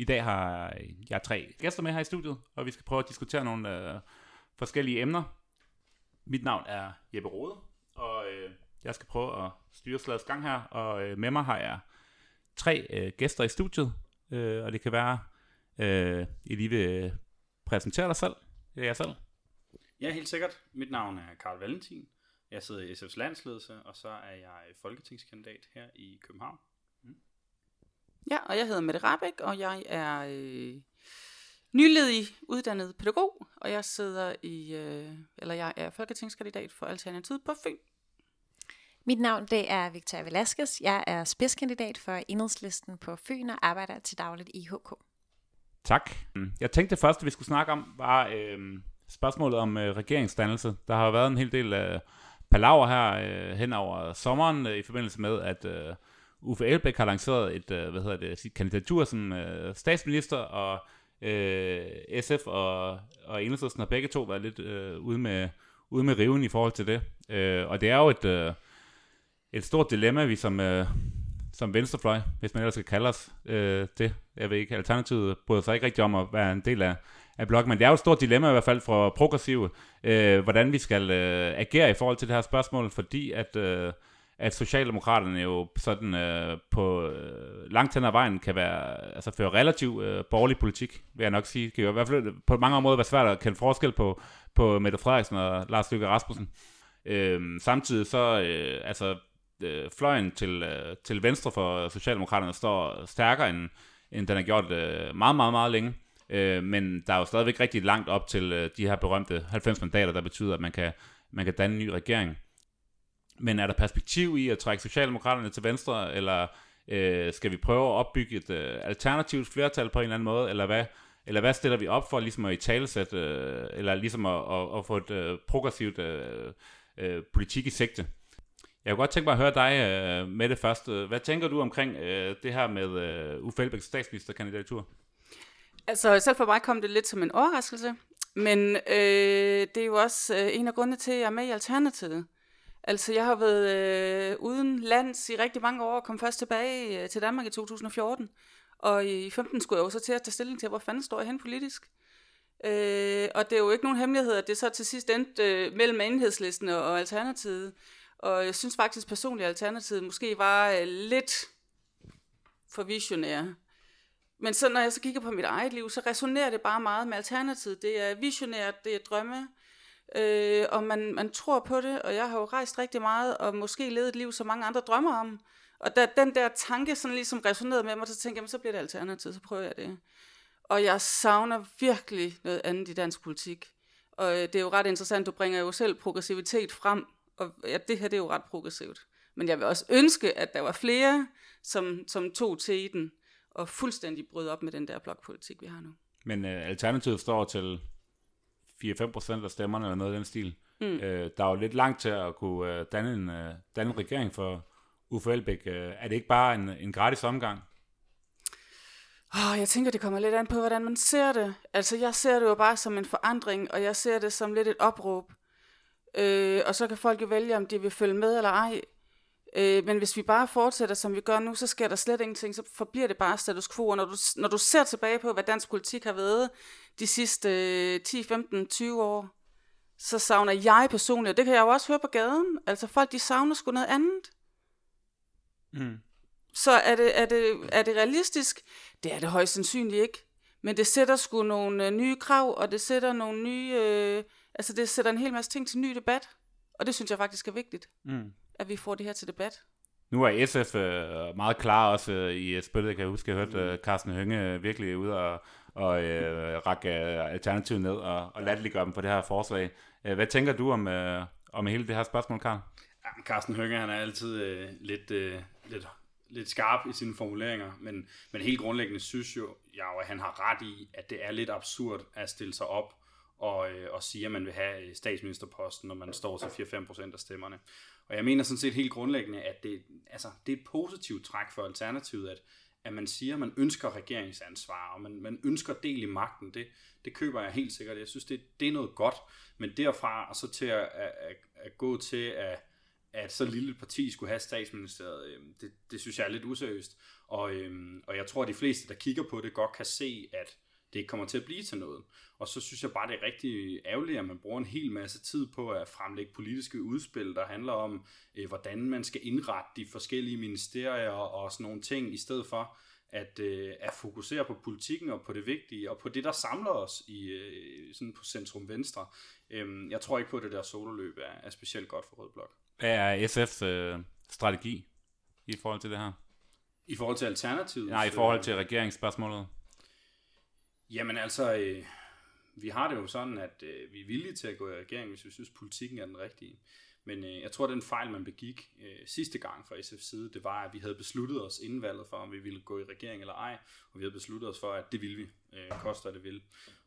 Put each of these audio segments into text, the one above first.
i dag har jeg tre gæster med her i studiet, og vi skal prøve at diskutere nogle øh, forskellige emner. Mit navn er Jeppe Rode, og øh, jeg skal prøve at styre slagets gang her, og øh, med mig har jeg tre øh, gæster i studiet, øh, og det kan være, øh, I lige vil øh, præsentere dig selv. Øh, det er jeg selv. Ja, helt sikkert. Mit navn er Karl Valentin. Jeg sidder i SF's landsledelse, og så er jeg folketingskandidat her i København. Ja, og jeg hedder Mette Rabeck, og jeg er øh, nyledig uddannet pædagog, og jeg sidder i, øh, eller jeg er folketingskandidat for Alternativet på Fyn. Mit navn det er Victoria Velasquez. Jeg er spidskandidat for enhedslisten på Fyn og arbejder til dagligt i HK. Tak. Jeg tænkte det første, vi skulle snakke om, var øh, spørgsmålet om øh, regeringsdannelse. Der har jo været en hel del øh, palaver her øh, hen over sommeren øh, i forbindelse med, at øh, Uffe Elbæk har lanceret et øh, hvad hedder det, sit kandidatur som øh, statsminister, og øh, SF og, og Enhedslisten har begge to været lidt øh, ude, med, ude med riven i forhold til det. Øh, og det er jo et, øh, et stort dilemma, vi som, øh, som venstrefløj, hvis man ellers skal kalde os øh, det. Jeg ved ikke, Alternativet bryder sig ikke rigtig om at være en del af, af blokken, men det er jo et stort dilemma i hvert fald for progressive, øh, hvordan vi skal øh, agere i forhold til det her spørgsmål, fordi at, øh, at Socialdemokraterne jo sådan øh, på øh, langt hen ad vejen kan være, altså føre relativt øh, borgerlig politik, vil jeg nok sige. Det kan jo i hvert fald øh, på mange områder være svært at kende forskel på, på Mette Frederiksen og Lars Løkke Rasmussen. Øh, samtidig så, øh, altså øh, fløjen til, øh, til venstre for Socialdemokraterne står stærkere, end, end den har gjort øh, meget, meget, meget længe. Øh, men der er jo stadigvæk rigtig langt op til øh, de her berømte 90 mandater, der betyder, at man kan, man kan danne en ny regering. Men er der perspektiv i at trække Socialdemokraterne til venstre, eller øh, skal vi prøve at opbygge et øh, alternativt flertal på en eller anden måde, eller hvad, eller hvad stiller vi op for ligesom at i talesæt, øh, eller ligesom at, at, at få et øh, progressivt øh, øh, politik i sigte? Jeg kunne godt tænke mig at høre dig øh, med det første. Hvad tænker du omkring øh, det her med øh, Uffe Elbæks statsministerkandidatur? Altså, selv for mig kom det lidt som en overraskelse, men øh, det er jo også øh, en af grundene til, at jeg er med i Alternativet. Altså, jeg har været øh, uden lands i rigtig mange år, og kom først tilbage øh, til Danmark i 2014. Og i 15 skulle jeg jo så til at tage stilling til, hvor fanden står jeg hen politisk. Øh, og det er jo ikke nogen hemmelighed, at det så til sidst endte øh, mellem enhedslisten og, og Alternativet. Og jeg synes faktisk personligt, at Alternativet måske var øh, lidt for visionær. Men så når jeg så kigger på mit eget liv, så resonerer det bare meget med Alternativet. Det er visionært, det er drømme, øh, og man, man tror på det, og jeg har jo rejst rigtig meget, og måske levet et liv, som mange andre drømmer om. Og da den der tanke sådan ligesom resonerede med mig, så tænkte jeg, så bliver det alternativ, så prøver jeg det. Og jeg savner virkelig noget andet i dansk politik. Og øh, det er jo ret interessant, du bringer jo selv progressivitet frem, og ja, det her det er jo ret progressivt. Men jeg vil også ønske, at der var flere, som, som tog til i den, og fuldstændig brød op med den der blokpolitik, vi har nu. Men øh, Alternativet står til 4-5% af stemmerne, eller noget af den stil. Mm. Øh, der er jo lidt langt til at kunne øh, danne, en, øh, danne en regering for Uffe Elbæk. Øh, er det ikke bare en, en gratis omgang? Oh, jeg tænker, det kommer lidt an på, hvordan man ser det. Altså, jeg ser det jo bare som en forandring, og jeg ser det som lidt et opråb. Øh, og så kan folk jo vælge, om de vil følge med eller ej. Øh, men hvis vi bare fortsætter, som vi gør nu, så sker der slet ingenting, så forbliver det bare status quo. Og når du, når du ser tilbage på, hvad dansk politik har været de sidste øh, 10, 15, 20 år, så savner jeg personligt, og det kan jeg jo også høre på gaden, altså folk, de savner sgu noget andet. Mm. Så er det, er, det, er det realistisk? Det er det højst sandsynligt ikke. Men det sætter sgu nogle øh, nye krav, og det sætter nogle nye... Øh, altså det sætter en hel masse ting til ny debat. Og det synes jeg faktisk er vigtigt. Mm at vi får det her til debat. Nu er SF øh, meget klar også øh, i spillet. Jeg kan huske, jeg hørte øh, Carsten Hønge øh, virkelig ude og, og øh, række øh, alternativet ned og, og latterliggøre dem for det her forslag. Øh, hvad tænker du om, øh, om hele det her spørgsmål, Karl? Ja, Carsten Hønge han er altid øh, lidt, øh, lidt, lidt skarp i sine formuleringer, men, men helt grundlæggende synes jo ja, at han har ret i, at det er lidt absurd at stille sig op og, øh, og sige, at man vil have øh, statsministerposten, når man står til 4-5% af stemmerne. Og jeg mener sådan set helt grundlæggende, at det, altså, det er et positivt træk for Alternativet, at, at man siger, at man ønsker regeringsansvar, og man, man ønsker del i magten. Det, det køber jeg helt sikkert. Jeg synes, det, det er noget godt. Men derfra og så til at, at, at, at gå til, at, at så lille et parti skulle have statsministeriet, øh, det, det synes jeg er lidt useriøst. Og, øh, og jeg tror, at de fleste, der kigger på det, godt kan se, at det kommer til at blive til noget. Og så synes jeg bare, det er rigtig ærgerligt, at man bruger en hel masse tid på at fremlægge politiske udspil, der handler om, øh, hvordan man skal indrette de forskellige ministerier og sådan nogle ting, i stedet for at, øh, at fokusere på politikken og på det vigtige, og på det, der samler os i øh, sådan på centrum venstre. Øhm, jeg tror ikke på, at det der sololøb er, er specielt godt for Rød Blok. Hvad er SF's øh, strategi i forhold til det her? I forhold til alternativet? Nej, i forhold til regeringsspørgsmålet. Jamen altså, øh, vi har det jo sådan, at øh, vi er villige til at gå i regering, hvis vi synes, politikken er den rigtige. Men øh, jeg tror, at den fejl, man begik øh, sidste gang fra SF's side, det var, at vi havde besluttet os inden valget for, om vi ville gå i regering eller ej. Og vi havde besluttet os for, at det ville vi, øh, koster det vil.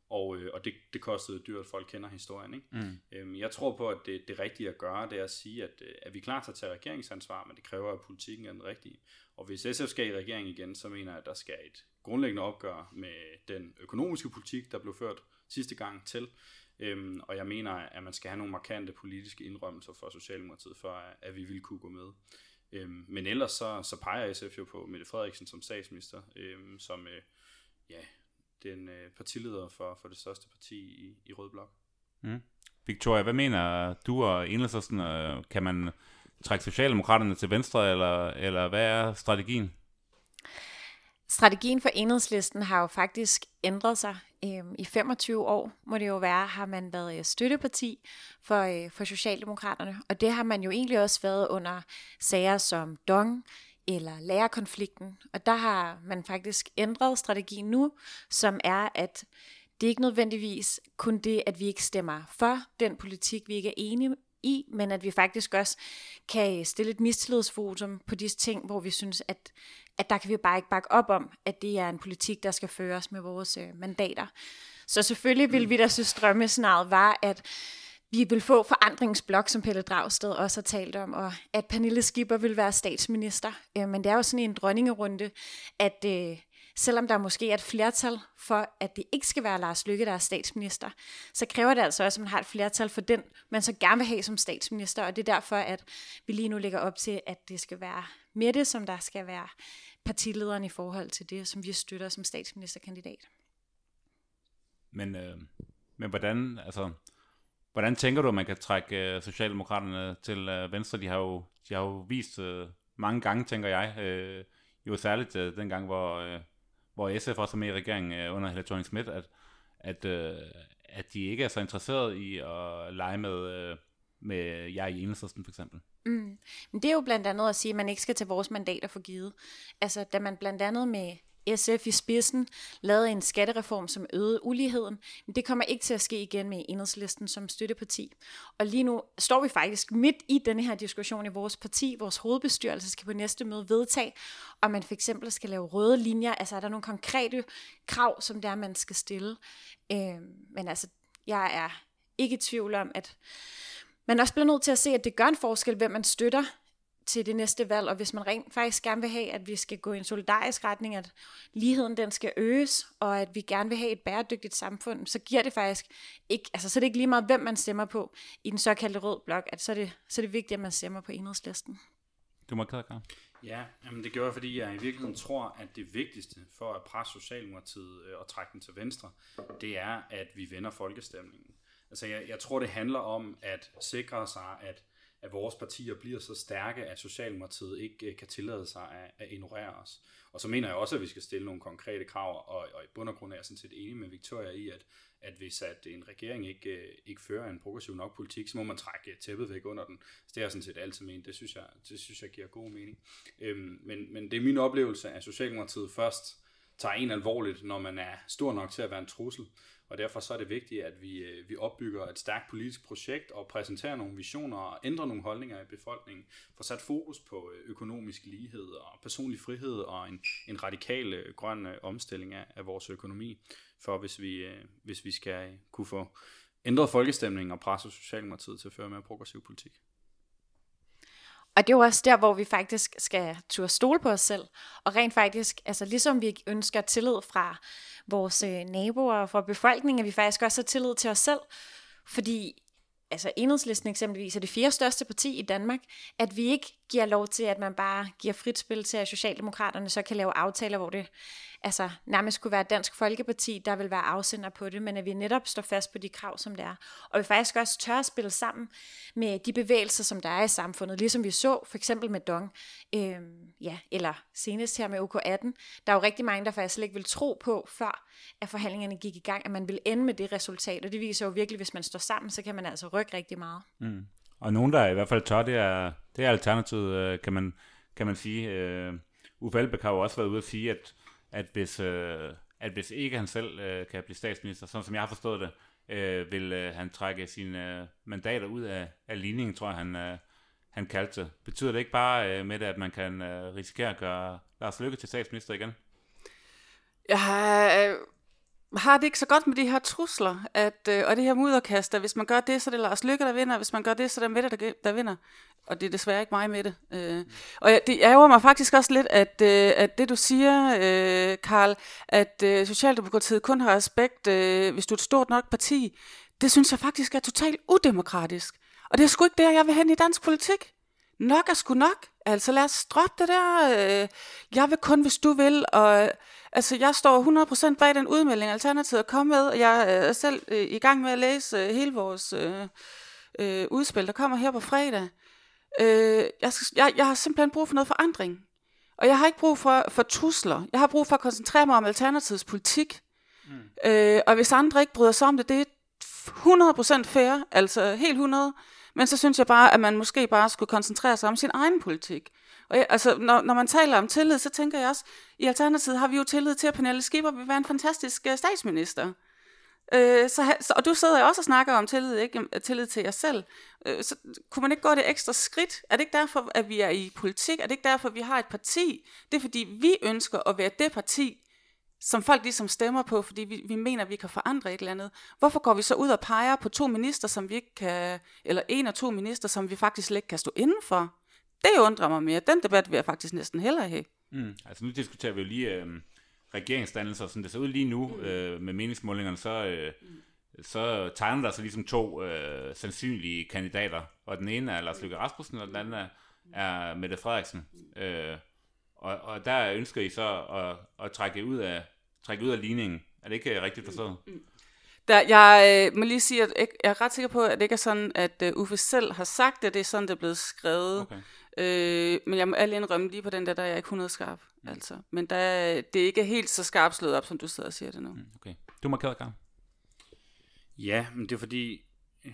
Og, øh, og det, det kostede dyrt, folk kender historien. Ikke? Mm. Øhm, jeg tror på, at det, det rigtige at gøre, det er at sige, at, øh, at vi er klar til at tage regeringsansvar, men det kræver, at politikken er den rigtige. Og hvis SF skal i regering igen, så mener jeg, at der skal et grundlæggende opgør med den økonomiske politik, der blev ført sidste gang til. Øhm, og jeg mener, at man skal have nogle markante politiske indrømmelser for Socialdemokratiet, for at, at vi vil kunne gå med. Øhm, men ellers så, så peger SF jo på Mette Frederiksen som statsminister, øhm, som øh, ja, den øh, partileder for, for det største parti i, i Rød Blok. Mm. Victoria, hvad mener du og Enhedslisten? Øh, kan man trække Socialdemokraterne til venstre, eller, eller hvad er strategien? Strategien for enhedslisten har jo faktisk ændret sig. Øhm, I 25 år, må det jo være, har man været øh, støtteparti for, øh, for Socialdemokraterne, og det har man jo egentlig også været under sager som Dong, eller lærerkonflikten. Og der har man faktisk ændret strategien nu, som er, at det er ikke nødvendigvis kun det, at vi ikke stemmer for den politik, vi ikke er enige i, men at vi faktisk også kan øh, stille et mistillidsvotum på disse ting, hvor vi synes, at, at der kan vi bare ikke bakke op om, at det er en politik, der skal føres med vores øh, mandater. Så selvfølgelig vil vi da synes, drømmescenariet var, at vi vil få forandringsblok, som Pelle Dragsted også har talt om, og at Pernille Skipper vil være statsminister. Øh, men det er jo sådan en dronningerunde, at øh, selvom der måske er et flertal for, at det ikke skal være Lars Lykke, der er statsminister, så kræver det altså også, at man har et flertal for den, man så gerne vil have som statsminister, og det er derfor, at vi lige nu lægger op til, at det skal være Mette, som der skal være partilederen i forhold til det, som vi støtter som statsministerkandidat. Men, øh, men hvordan, altså, hvordan tænker du, at man kan trække øh, Socialdemokraterne til øh, Venstre? De har jo, de har jo vist øh, mange gange, tænker jeg, øh, jo særligt øh, dengang, hvor, øh, hvor SF også er med i regeringen øh, under Helle thorning Schmidt, at, at, øh, at de ikke er så interesserede i at lege med, øh, med jer i enhedslisten for eksempel. Mm. Men det er jo blandt andet at sige, at man ikke skal tage vores mandater for givet. Altså, da man blandt andet med SF i spidsen lavede en skattereform, som øgede uligheden. Men det kommer ikke til at ske igen med enhedslisten som støtteparti. Og lige nu står vi faktisk midt i denne her diskussion i vores parti. Vores hovedbestyrelse skal på næste møde vedtage, om man for eksempel skal lave røde linjer. Altså er der nogle konkrete krav, som der man skal stille. Øh, men altså, jeg er ikke i tvivl om, at man også bliver nødt til at se, at det gør en forskel, hvem man støtter til det næste valg, og hvis man rent faktisk gerne vil have, at vi skal gå i en solidarisk retning, at ligheden den skal øges, og at vi gerne vil have et bæredygtigt samfund, så giver det faktisk ikke, altså så er det ikke lige meget, hvem man stemmer på i den såkaldte rød blok, at så er det, så er det vigtigt, at man stemmer på enhedslisten. Du må kæde, Ja, jamen det gør jeg, fordi jeg i virkeligheden tror, at det vigtigste for at presse Socialdemokratiet øh, og trække den til venstre, det er, at vi vender folkestemningen. Altså jeg, jeg tror, det handler om at sikre sig, at at vores partier bliver så stærke, at Socialdemokratiet ikke øh, kan tillade sig at, at ignorere os. Og så mener jeg også, at vi skal stille nogle konkrete krav, og, og i bund og grund er jeg sådan set enig med Victoria i, at, at hvis at en regering ikke, øh, ikke fører en progressiv nok politik, så må man trække øh, tæppet væk under den. Så det er sådan set altid ment. Det synes jeg, det synes jeg giver god mening. Øhm, men, men det er min oplevelse, at Socialdemokratiet først tager en alvorligt, når man er stor nok til at være en trussel og derfor så er det vigtigt, at vi, øh, vi opbygger et stærkt politisk projekt og præsenterer nogle visioner og ændrer nogle holdninger i befolkningen, for sat fokus på øh, økonomisk lighed og personlig frihed og en, en radikal øh, grøn omstilling af, af vores økonomi, for hvis vi, hvis vi skal kunne få ændret folkestemningen og presse Socialdemokratiet til at føre mere progressiv politik. Og det er jo også der, hvor vi faktisk skal turde stole på os selv. Og rent faktisk, altså ligesom vi ønsker tillid fra vores øh, naboer og fra befolkningen, at vi faktisk også har tillid til os selv. Fordi altså enhedslisten eksempelvis er det fjerde største parti i Danmark, at vi ikke giver lov til, at man bare giver frit spil til, at Socialdemokraterne så kan lave aftaler, hvor det altså, nærmest kunne være Dansk Folkeparti, der vil være afsender på det, men at vi netop står fast på de krav, som det er. Og vi faktisk også tør at spille sammen med de bevægelser, som der er i samfundet, ligesom vi så for eksempel med Dong, øh, ja, eller senest her med OK18. Der er jo rigtig mange, der faktisk slet ikke vil tro på, før at forhandlingerne gik i gang, at man vil ende med det resultat, og det viser jo virkelig, hvis man står sammen, så kan man altså rykke rigtig meget. Mm. Og nogen, der i hvert fald tør, det er, det er alternativet, øh, kan man, kan man sige. Uh, Uffe Elbæk har jo også været ude at sige, at, at, hvis, uh, at hvis ikke han selv kan blive statsminister, sådan som jeg har forstået det, uh, vil han trække sine uh, mandater ud af, af ligningen, tror jeg, han, han kaldte det. Betyder det ikke bare med det, at man kan risikere at gøre Lars Lykke til statsminister igen? Jeg har har det ikke så godt med de her trusler, at, øh, og det her mudderkast, at hvis man gør det, så er det Lars Lykke, der vinder, og hvis man gør det, så er det Mette, der, der vinder. Og det er desværre ikke mig med det. Øh. Og det ærger mig faktisk også lidt, at, øh, at det du siger, øh, Karl, at øh, Socialdemokratiet kun har respekt, øh, hvis du er et stort nok parti, det synes jeg faktisk er totalt udemokratisk. Og det er sgu ikke der, jeg vil hen i dansk politik. Nok er sgu nok. Altså lad os droppe det der. Øh, jeg vil kun, hvis du vil. Og Altså, jeg står 100% bag den udmelding, Alternativet er kommet med. Jeg er selv øh, i gang med at læse øh, hele vores øh, øh, udspil, der kommer her på fredag. Øh, jeg, jeg, jeg har simpelthen brug for noget forandring. Og jeg har ikke brug for, for trusler. Jeg har brug for at koncentrere mig om Alternativets politik. Mm. Øh, og hvis andre ikke bryder sig om det, det er 100% fair, altså helt 100. Men så synes jeg bare, at man måske bare skulle koncentrere sig om sin egen politik. Og jeg, altså, når, når man taler om tillid, så tænker jeg også, i Alternativet har vi jo tillid til, at Pernille Skipper vil være en fantastisk uh, statsminister. Øh, så, så, og du sidder jo også og snakker om tillid, ikke? tillid til jer selv. Øh, så kunne man ikke gå det ekstra skridt? Er det ikke derfor, at vi er i politik? Er det ikke derfor, at vi har et parti? Det er fordi, vi ønsker at være det parti, som folk ligesom stemmer på, fordi vi, vi mener, at vi kan forandre et eller andet. Hvorfor går vi så ud og peger på to minister, som vi ikke kan, eller en og to minister, som vi faktisk slet ikke kan stå inden for? Det undrer mig mere. Den debat vil jeg faktisk næsten hellere have. Mm. Altså nu diskuterer vi jo lige øh, regeringsdannelser, som det ser ud lige nu mm. øh, med meningsmålingerne, så, øh, mm. så tegner der sig ligesom to øh, sandsynlige kandidater, og den ene er Lars Løkke Rasmussen, og den anden er, er Mette Frederiksen. Øh, og, og der ønsker I så at, at trække ud af trække ud af ligningen. Er det ikke rigtigt forstået? Mm. Der, jeg øh, må lige sige, at jeg er ret sikker på, at det ikke er sådan, at uh, Uffe selv har sagt det, det er sådan, det er blevet skrevet. Okay. Øh, men jeg må alle indrømme, lige på den der, der er jeg ikke 100 skarp. Mm. Altså. Men der, det er ikke helt så skarpt slået op, som du sidder og siger det nu. Mm, okay. Du markeret, Karl? Ja, men det er fordi, øh,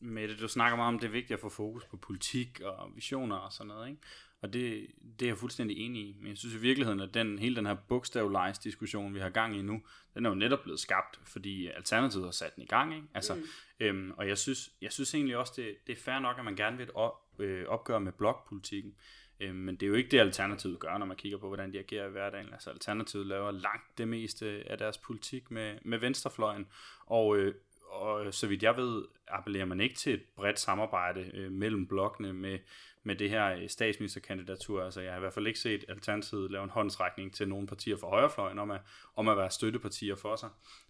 med det, du snakker meget om, det er vigtigt at få fokus på politik og visioner og sådan noget, ikke? Og det, det er jeg fuldstændig enig i. Men jeg synes i virkeligheden, at den, hele den her bogstavlejs diskussion, vi har gang i nu, den er jo netop blevet skabt, fordi Alternativet har sat den i gang. Ikke? Altså, mm. øhm, og jeg synes, jeg synes egentlig også, det, det er fair nok, at man gerne vil op, øh, opgøre med blokpolitikken. Øhm, men det er jo ikke det, Alternativet gør, når man kigger på, hvordan de agerer i hverdagen. Altså Alternativet laver langt det meste af deres politik med, med venstrefløjen. Og, øh, og så vidt jeg ved, appellerer man ikke til et bredt samarbejde øh, mellem blokkene med, med det her øh, statsministerkandidatur. Altså jeg har i hvert fald ikke set Alternativet lave en håndsrækning til nogle partier fra højrefløjen om at, om at være støttepartier for sig.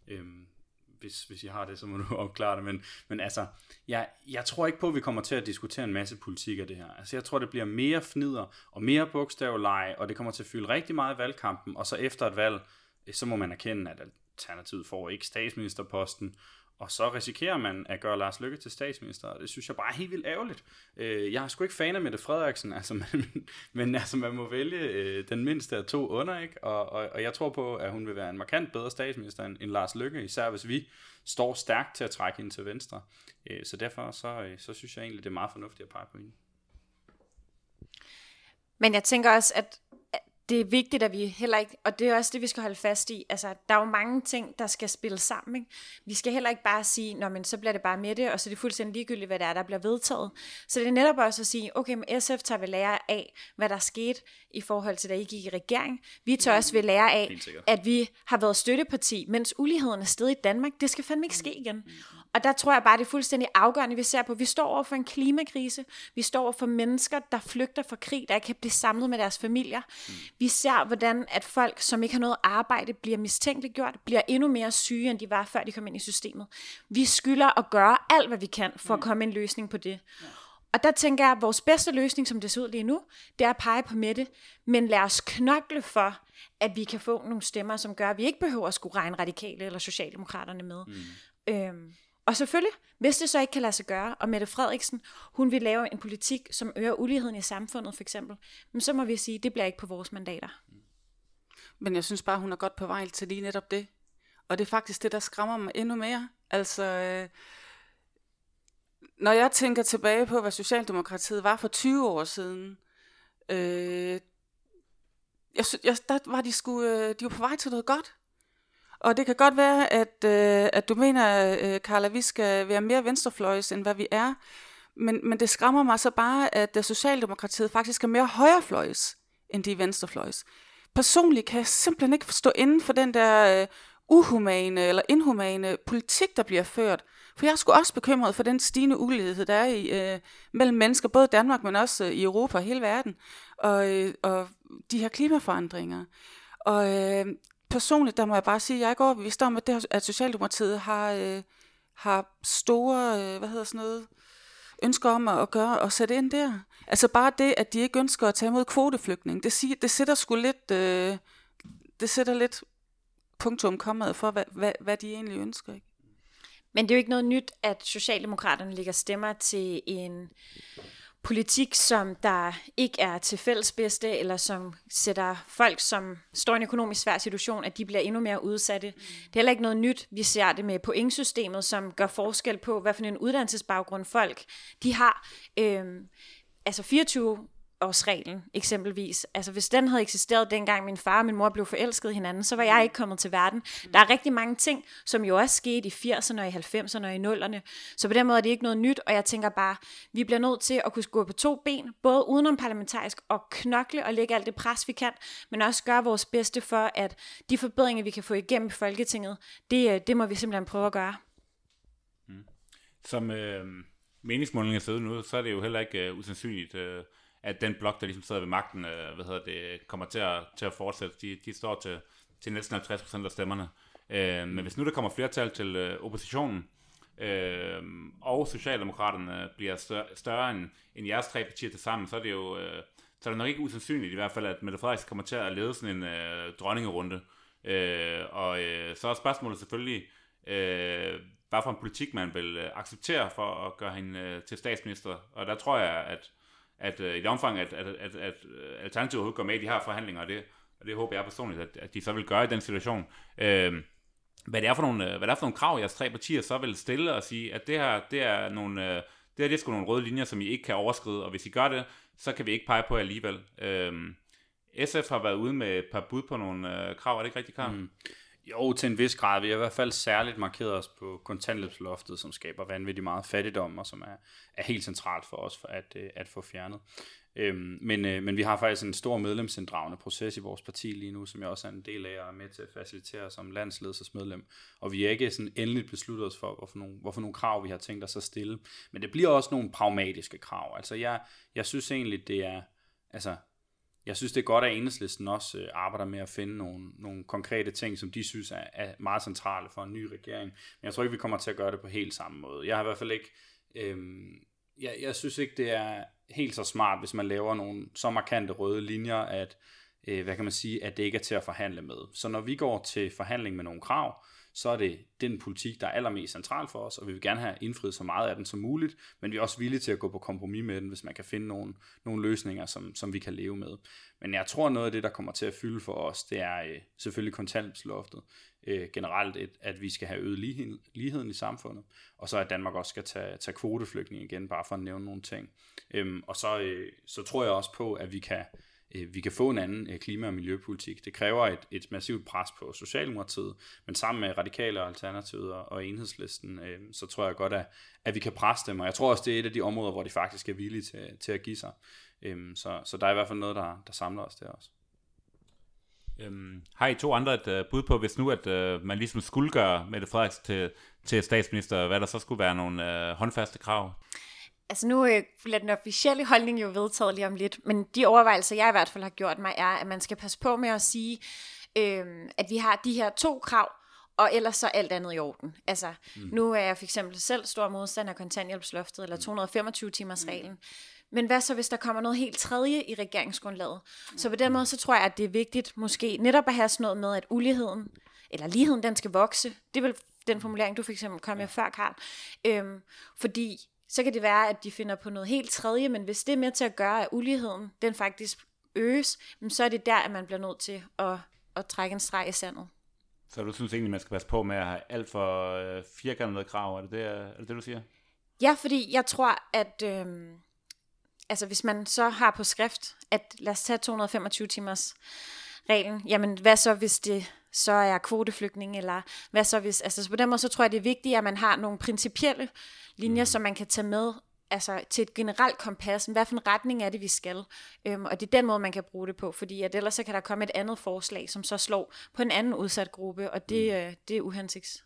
Øhm, hvis, hvis I har det, så må du opklare det. Men, men altså, jeg, jeg tror ikke på, at vi kommer til at diskutere en masse politik af det her. Altså, jeg tror, det bliver mere fnider og mere bogstavleje, og det kommer til at fylde rigtig meget i valgkampen, og så efter et valg, øh, så må man erkende, at Alternativet får ikke statsministerposten, og så risikerer man at gøre Lars Lykke til statsminister, og det synes jeg bare er helt vildt ærgerligt. Øh, jeg er sgu ikke fan af Mette Frederiksen, altså, men, men altså, man må vælge øh, den mindste af to under, ikke? Og, og, og jeg tror på, at hun vil være en markant bedre statsminister end, end Lars Lykke, især hvis vi står stærkt til at trække hende til venstre. Øh, så derfor så, øh, så synes jeg egentlig, det er meget fornuftigt at pege på hende. Men jeg tænker også, at det er vigtigt, at vi heller ikke, og det er også det, vi skal holde fast i, altså, der er jo mange ting, der skal spille sammen, ikke? Vi skal heller ikke bare sige, nå, men så bliver det bare med det, og så er det fuldstændig ligegyldigt, hvad det er, der bliver vedtaget. Så det er netop også at sige, okay, men SF tager vi lære af, hvad der skete i forhold til, da I gik i regering. Vi tager også ved lære af, at vi har været støtteparti, mens uligheden er sted i Danmark. Det skal fandme ikke ske igen. Og der tror jeg bare, det er fuldstændig afgørende, vi ser på, vi står over for en klimakrise, vi står over for mennesker, der flygter fra krig, der ikke kan blive samlet med deres familier. Mm. Vi ser, hvordan at folk, som ikke har noget arbejde, bliver mistænkeliggjort, bliver endnu mere syge, end de var, før de kom ind i systemet. Vi skylder at gøre alt, hvad vi kan, for at komme en løsning på det. Og der tænker jeg, at vores bedste løsning, som det ser ud lige nu, det er at pege på Mette, men lad os knokle for, at vi kan få nogle stemmer, som gør, at vi ikke behøver at skulle regne radikale eller socialdemokraterne med. Mm. Øhm, og selvfølgelig, hvis det så ikke kan lade sig gøre, og Mette Frederiksen, hun vil lave en politik, som øger uligheden i samfundet for eksempel, men så må vi sige, at det bliver ikke på vores mandater. Men jeg synes bare, hun er godt på vej til lige netop det. Og det er faktisk det, der skræmmer mig endnu mere. Altså, øh, når jeg tænker tilbage på, hvad Socialdemokratiet var for 20 år siden, øh, jeg, jeg, der var de, sku, øh, de var på vej til noget godt. Og det kan godt være, at, øh, at du mener, øh, Carla, at vi skal være mere venstrefløjs, end hvad vi er. Men, men det skræmmer mig så bare, at øh, Socialdemokratiet faktisk er mere højrefløjs, end de venstrefløjs. Personligt kan jeg simpelthen ikke stå inden for den der øh, uhumane eller inhumane politik, der bliver ført. For jeg er sgu også bekymret for den stigende ulighed, der er i, øh, mellem mennesker, både i Danmark, men også øh, i Europa og hele verden, og, øh, og de her klimaforandringer. Og øh, personligt, der må jeg bare sige, at jeg er ikke overbevist om, at, det, at Socialdemokratiet har, øh, har store, øh, hvad hedder sådan noget, ønsker om at gøre og sætte ind der. Altså bare det, at de ikke ønsker at tage imod kvoteflygtning, det, siger, det sætter sgu lidt, øh, det sætter lidt punktum kommet for, hvad, hvad, hvad de egentlig ønsker. Ikke? Men det er jo ikke noget nyt, at Socialdemokraterne lægger stemmer til en politik, som der ikke er til fælles bedste, eller som sætter folk, som står i en økonomisk svær situation, at de bliver endnu mere udsatte. Det er heller ikke noget nyt. Vi ser det med pointsystemet, som gør forskel på, hvad for en uddannelsesbaggrund folk de har. Øhm, altså 24 årsreglen eksempelvis. Altså hvis den havde eksisteret dengang min far og min mor blev forelsket hinanden, så var jeg ikke kommet til verden. Der er rigtig mange ting, som jo også skete i 80'erne og i 90'erne og i 0'erne. Så på den måde er det ikke noget nyt, og jeg tænker bare, vi bliver nødt til at kunne gå på to ben, både udenom parlamentarisk og knokle og lægge alt det pres, vi kan, men også gøre vores bedste for, at de forbedringer, vi kan få igennem i Folketinget, det, øh, det må vi simpelthen prøve at gøre. Mm. Som øh, meningsmålinger ser ud nu, så er det jo heller ikke uh, usandsynligt, uh, at den blok, der ligesom sidder ved magten, øh, hvad hedder det, kommer til at, til at fortsætte. De, de står til, til næsten 50 procent af stemmerne. Øh, men hvis nu der kommer flertal til øh, oppositionen, øh, og Socialdemokraterne bliver større, større end, end jeres tre partier til sammen, så er det jo øh, så er det nok ikke usandsynligt i hvert fald, at Mette Frederiksen kommer til at lede sådan en øh, dronningerunde. Øh, og øh, så er spørgsmålet selvfølgelig, øh, hvad for en politik man vil øh, acceptere for at gøre hende øh, til statsminister. Og der tror jeg, at at øh, i det omfang, at, at, at, at øh, Alternativet går med i de her forhandlinger, og det, og det håber jeg personligt, at, at de så vil gøre i den situation. Øh, hvad det er for nogle, øh, hvad det er for nogle krav, jeres tre partier så vil stille og sige, at det her, det er nogle, øh, det her, det er sgu nogle røde linjer, som I ikke kan overskride, og hvis I gør det, så kan vi ikke pege på jer alligevel. Øh, SF har været ude med et par bud på nogle øh, krav, er det ikke rigtigt, Karl? Mm. Jo, til en vis grad. Vi har i hvert fald særligt markeret os på kontantløbsloftet, som skaber vanvittigt meget fattigdom, og som er, er helt centralt for os for at, øh, at få fjernet. Øhm, men, øh, men vi har faktisk en stor medlemsinddragende proces i vores parti lige nu, som jeg også er en del af og er med til at facilitere som landsledelsesmedlem. Og vi er ikke sådan endeligt besluttet os for, hvorfor nogle, hvorfor nogle krav vi har tænkt os at stille. Men det bliver også nogle pragmatiske krav. Altså jeg, jeg synes egentlig, det er... Altså, jeg synes, det er godt, at enhedslisten også øh, arbejder med at finde nogle, nogle konkrete ting, som de synes er, er meget centrale for en ny regering. Men jeg tror ikke, vi kommer til at gøre det på helt samme måde. Jeg har i hvert fald ikke... Øhm, jeg, jeg synes ikke, det er helt så smart, hvis man laver nogle så markante røde linjer, at, øh, hvad kan man sige, at det ikke er til at forhandle med. Så når vi går til forhandling med nogle krav, så er det den politik, der er allermest central for os, og vi vil gerne have indfriet så meget af den som muligt, men vi er også villige til at gå på kompromis med den, hvis man kan finde nogle, nogle løsninger, som, som vi kan leve med. Men jeg tror, noget af det, der kommer til at fylde for os, det er øh, selvfølgelig kontanthjælpsloftet. Øh, generelt, et, at vi skal have øget ligheden, ligheden i samfundet, og så at Danmark også skal tage, tage kvoteflygtning igen, bare for at nævne nogle ting. Øhm, og så, øh, så tror jeg også på, at vi kan øh, vi kan få en anden øh, klima- og miljøpolitik. Det kræver et, et massivt pres på Socialdemokratiet, men sammen med Radikale og Alternativet og, og Enhedslisten, øh, så tror jeg godt, at, at vi kan presse dem, og jeg tror også, det er et af de områder, hvor de faktisk er villige til, til at give sig. Øh, så, så der er i hvert fald noget, der, der samler os der også. Øhm, har I to andre et øh, bud på, hvis nu at øh, man ligesom skulle gøre Mette Frederiksen til, til statsminister, hvad der så skulle være nogle uh, håndfaste krav? Altså nu øh, bliver den officielle holdning jo vedtaget lige om lidt, men de overvejelser, jeg i hvert fald har gjort mig, er, at man skal passe på med at sige, øh, at vi har de her to krav, og ellers så alt andet i orden. Altså, mm. nu er jeg for eksempel selv stor modstander af kontanthjælpsloftet, eller 225-timers reglen. Mm. Men hvad så, hvis der kommer noget helt tredje i regeringsgrundlaget? Så på den måde, så tror jeg, at det er vigtigt måske netop at have sådan noget med, at uligheden, eller ligheden, den skal vokse. Det er vel den formulering, du for eksempel kom med før, Karl. Øhm, fordi så kan det være, at de finder på noget helt tredje, men hvis det er med til at gøre, at uligheden, den faktisk øges, så er det der, at man bliver nødt til at, at trække en streg i sandet. Så du synes egentlig, man skal passe på med at have alt for øh, firkantede krav? Er det det, er det det, du siger? Ja, fordi jeg tror, at øh, altså hvis man så har på skrift, at lad os tage 225 timers reglen, jamen hvad så, hvis det så er kvoteflygtning, eller hvad så hvis, altså så på den måde, så tror jeg, det er vigtigt, at man har nogle principielle linjer, mm. som man kan tage med, altså til et generelt kompas, hvad for en retning er det, vi skal, øhm, og det er den måde, man kan bruge det på, fordi at ellers så kan der komme et andet forslag, som så slår på en anden udsat gruppe, og det, mm. øh, det er uhensigts.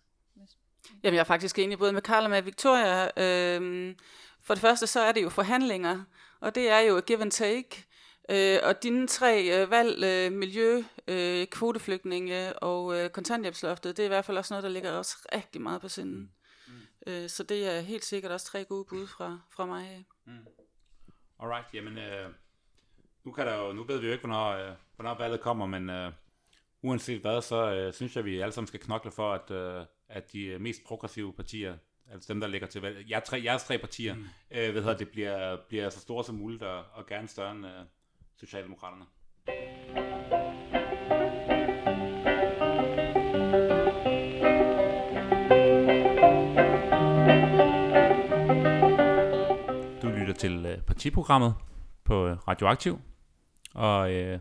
Jamen, jeg er faktisk enig både med Karl og med Victoria. Øhm, for det første, så er det jo forhandlinger, og det er jo give and take. Øh, og dine tre øh, valg, øh, miljø, øh, kvoteflygtninge og øh, kontanthjælpsloftet, det er i hvert fald også noget, der ligger også rigtig meget på sinden. Mm. Øh, så det er helt sikkert også tre gode bud fra, fra mig af. Mm. Alright, jamen øh, nu, kan der jo, nu ved vi jo ikke, hvornår, øh, hvornår valget kommer, men øh, uanset hvad, så øh, synes jeg, at vi alle sammen skal knokle for, at, øh, at de mest progressive partier altså dem, der ligger til valg, jeg tre, jeres tre partier, mm. øh, ved det bliver, bliver så store som muligt, og, og gerne større end øh, Socialdemokraterne. Du lytter til øh, partiprogrammet på øh, Radioaktiv, og øh,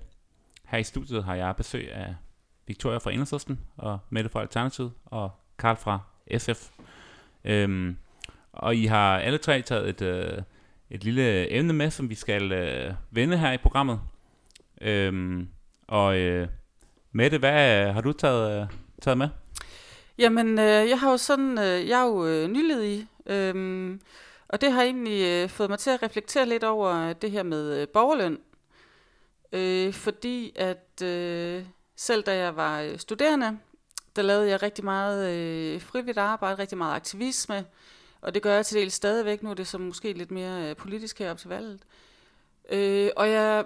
her i studiet har jeg besøg af Victoria fra Enhedslisten, og Mette fra Alternativet, og Karl fra SF. Øhm, og I har alle tre taget et, øh, et lille emne med, som vi skal øh, vende her i programmet. Øhm, og øh, Mette, hvad øh, har du taget, øh, taget med? Jamen, øh, jeg har jo sådan, øh, jeg er jo øh, nyledig, øh, og det har egentlig øh, fået mig til at reflektere lidt over det her med øh, borgerløn. Øh, fordi at øh, selv da jeg var øh, studerende, der lavede jeg rigtig meget øh, frivilligt arbejde, rigtig meget aktivisme, og det gør jeg til del stadigvæk. Nu er det som måske lidt mere øh, politisk her op til valget. Øh, og jeg,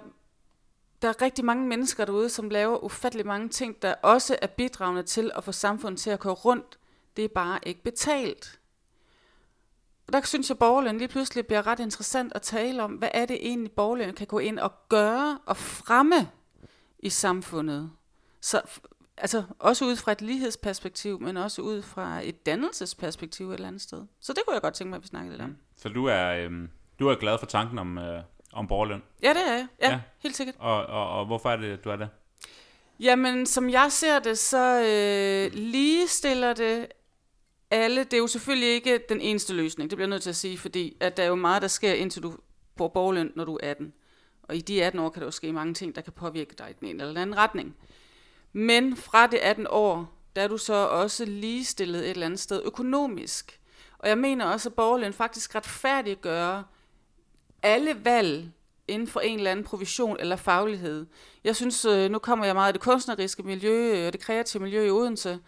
der er rigtig mange mennesker derude, som laver ufattelig mange ting, der også er bidragende til at få samfundet til at køre rundt. Det er bare ikke betalt. Og der synes jeg, at borgerløn lige pludselig bliver ret interessant at tale om, hvad er det egentlig, borgerløn kan gå ind og gøre og fremme i samfundet. Så altså også ud fra et lighedsperspektiv, men også ud fra et dannelsesperspektiv et eller andet sted. Så det kunne jeg godt tænke mig, at vi snakkede lidt om. Mm. Så du er, øhm, du er glad for tanken om, øh, om borgerløn? Ja, det er jeg. Ja, ja. helt sikkert. Og, og, og hvorfor er det, du er det? Jamen, som jeg ser det, så øh, ligestiller det alle. Det er jo selvfølgelig ikke den eneste løsning, det bliver jeg nødt til at sige, fordi at der er jo meget, der sker, indtil du får borgerløn, når du er 18. Og i de 18 år kan der jo ske mange ting, der kan påvirke dig i den ene eller den anden retning. Men fra det 18 år, der er du så også ligestillet et eller andet sted økonomisk. Og jeg mener også, at borgerløn faktisk retfærdiggør alle valg inden for en eller anden provision eller faglighed. Jeg synes, øh, nu kommer jeg meget af det kunstneriske miljø øh, og det kreative miljø i Odense,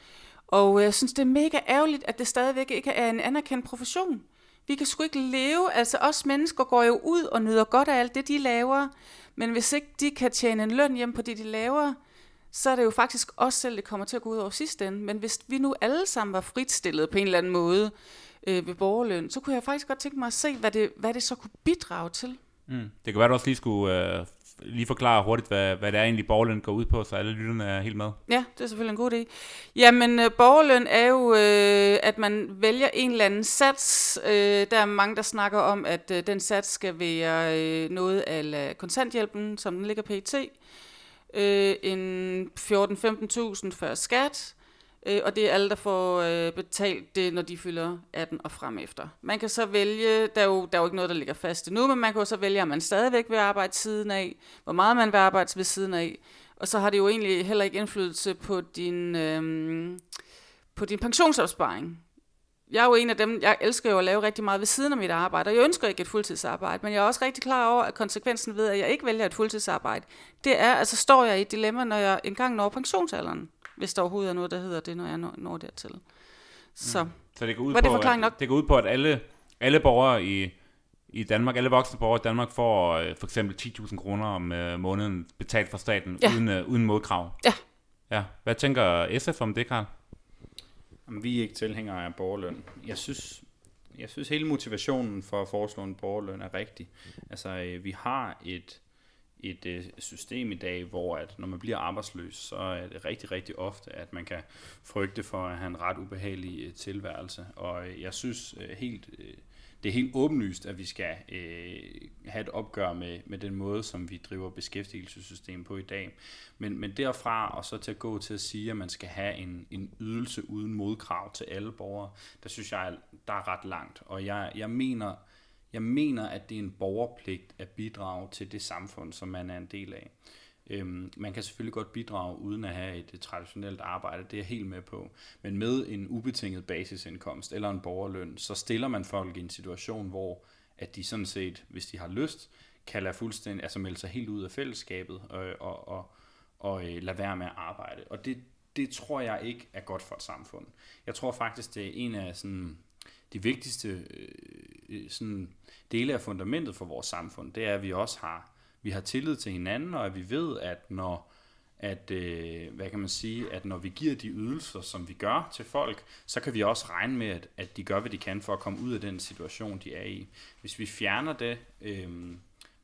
og øh, jeg synes, det er mega ærgerligt, at det stadigvæk ikke er en anerkendt profession. Vi kan sgu ikke leve, altså os mennesker går jo ud og nyder godt af alt det, de laver, men hvis ikke de kan tjene en løn hjem på det, de laver, så er det jo faktisk os selv, det kommer til at gå ud over sidste ende. Men hvis vi nu alle sammen var fritstillet på en eller anden måde øh, ved borgerløn, så kunne jeg faktisk godt tænke mig at se, hvad det, hvad det så kunne bidrage til. Mm. Det kan være, du også lige skulle øh, lige forklare hurtigt, hvad, hvad det er egentlig borgerløn går ud på, så alle lytterne er helt med? Ja, det er selvfølgelig en god idé. Jamen, øh, borgerløn er jo, øh, at man vælger en eller anden sats. Øh, der er mange, der snakker om, at øh, den sats skal være øh, noget af kontanthjælpen, som den ligger pt. Øh, en 14-15.000 før skat. Øh, og det er alle, der får øh, betalt det, når de fylder 18 og frem efter. Man kan så vælge, der er, jo, der er jo ikke noget, der ligger fast endnu, men man kan jo så vælge, om man stadigvæk vil arbejde siden af, hvor meget man vil arbejde ved siden af. Og så har det jo egentlig heller ikke indflydelse på din, øh, på din pensionsopsparing. Jeg er jo en af dem, jeg elsker jo at lave rigtig meget ved siden af mit arbejde, og jeg ønsker ikke et fuldtidsarbejde, men jeg er også rigtig klar over, at konsekvensen ved, at jeg ikke vælger et fuldtidsarbejde, det er, altså står jeg i et dilemma, når jeg engang når pensionsalderen hvis der overhovedet er noget, der hedder det, når jeg når, når dertil. Så, mm. så det går ud var på, det at, nok? Det går ud på, at alle, alle borgere i, i Danmark, alle voksne borgere i Danmark får øh, for eksempel 10.000 kroner om øh, måneden betalt fra staten, ja. uden, øh, uden modkrav. Ja. ja. Hvad tænker SF om det, Karl? Jamen, vi er ikke tilhængere af borgerløn. Jeg synes, jeg synes hele motivationen for at foreslå en borgerløn er rigtig. Altså, øh, vi har et et øh, system i dag, hvor at når man bliver arbejdsløs, så er det rigtig, rigtig ofte, at man kan frygte for at have en ret ubehagelig øh, tilværelse. Og øh, jeg synes øh, helt, øh, det er helt åbenlyst, at vi skal øh, have et opgør med, med den måde, som vi driver beskæftigelsessystemet på i dag. Men, men derfra og så til at gå til at sige, at man skal have en, en ydelse uden modkrav til alle borgere, der synes jeg, der er ret langt. Og jeg, jeg mener jeg mener, at det er en borgerpligt at bidrage til det samfund, som man er en del af. Øhm, man kan selvfølgelig godt bidrage uden at have et, traditionelt arbejde, det er jeg helt med på. Men med en ubetinget basisindkomst eller en borgerløn, så stiller man folk i en situation, hvor at de sådan set, hvis de har lyst, kan lade fuldstændig, altså melde sig helt ud af fællesskabet og, og, og, og øh, lade være med at arbejde. Og det, det tror jeg ikke er godt for et samfund. Jeg tror faktisk, det er en af sådan, de vigtigste øh, øh, sådan dele af fundamentet for vores samfund, det er, at vi også har, vi har tillid til hinanden, og at vi ved, at når at, øh, hvad kan man sige, at når vi giver de ydelser, som vi gør til folk, så kan vi også regne med, at, at de gør, hvad de kan for at komme ud af den situation, de er i. Hvis vi fjerner det, øh,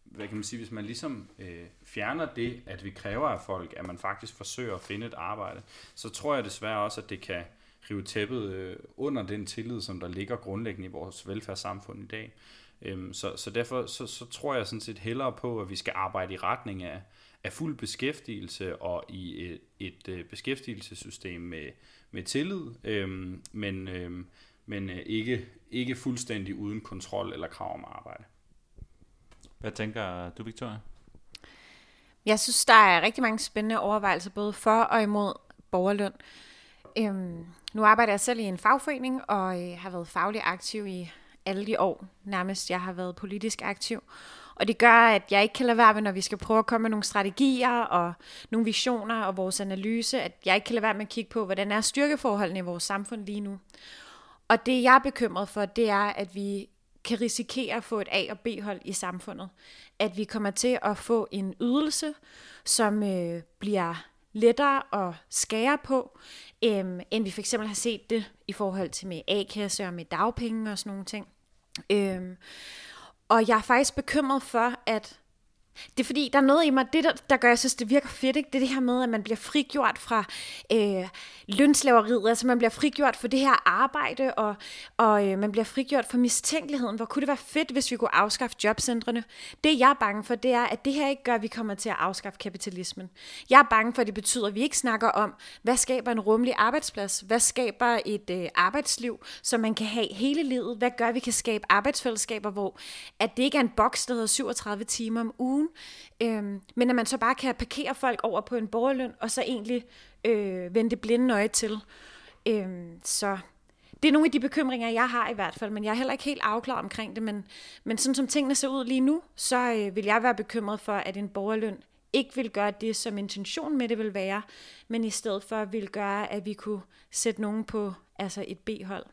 hvad kan man sige, hvis man ligesom øh, fjerner det, at vi kræver af folk, at man faktisk forsøger at finde et arbejde, så tror jeg desværre også, at det kan, rive tæppet øh, under den tillid, som der ligger grundlæggende i vores velfærdssamfund i dag. Øhm, så, så derfor så, så tror jeg sådan set hellere på, at vi skal arbejde i retning af, af fuld beskæftigelse og i et, et øh, beskæftigelsessystem med, med tillid, øhm, men, øhm, men øh, ikke, ikke fuldstændig uden kontrol eller krav om arbejde. Hvad tænker du, Victoria? Jeg synes, der er rigtig mange spændende overvejelser, både for og imod borgerløn. Øhm, nu arbejder jeg selv i en fagforening, og øh, har været faglig aktiv i alle de år, nærmest jeg har været politisk aktiv. Og det gør, at jeg ikke kan lade være med, når vi skal prøve at komme med nogle strategier og nogle visioner og vores analyse, at jeg ikke kan lade være med at kigge på, hvordan er styrkeforholdene i vores samfund lige nu. Og det, jeg er bekymret for, det er, at vi kan risikere at få et A- og B-hold i samfundet. At vi kommer til at få en ydelse, som øh, bliver lettere at skære på, øhm, end vi for eksempel har set det i forhold til med A-kasse og med dagpenge og sådan nogle ting. Øhm, og jeg er faktisk bekymret for, at det er fordi, der er noget i mig, det der, der gør, jeg synes, det virker fedt, ikke? det er det her med, at man bliver frigjort fra øh, lønslaveriet, altså man bliver frigjort for det her arbejde, og, og øh, man bliver frigjort for mistænkeligheden. Hvor kunne det være fedt, hvis vi kunne afskaffe jobcentrene? Det jeg er bange for, det er, at det her ikke gør, at vi kommer til at afskaffe kapitalismen. Jeg er bange for, at det betyder, at vi ikke snakker om, hvad skaber en rummelig arbejdsplads? Hvad skaber et øh, arbejdsliv, som man kan have hele livet? Hvad gør, at vi kan skabe arbejdsfællesskaber, hvor at det ikke er en boks, der hedder 37 timer om ugen, ugen, øhm, men at man så bare kan parkere folk over på en borgerløn, og så egentlig øh, vende det blinde øje til. Øhm, så det er nogle af de bekymringer, jeg har i hvert fald, men jeg er heller ikke helt afklaret omkring det, men, men sådan som tingene ser ud lige nu, så øh, vil jeg være bekymret for, at en borgerløn ikke vil gøre det, som intention med det vil være, men i stedet for vil gøre, at vi kunne sætte nogen på altså et B-hold.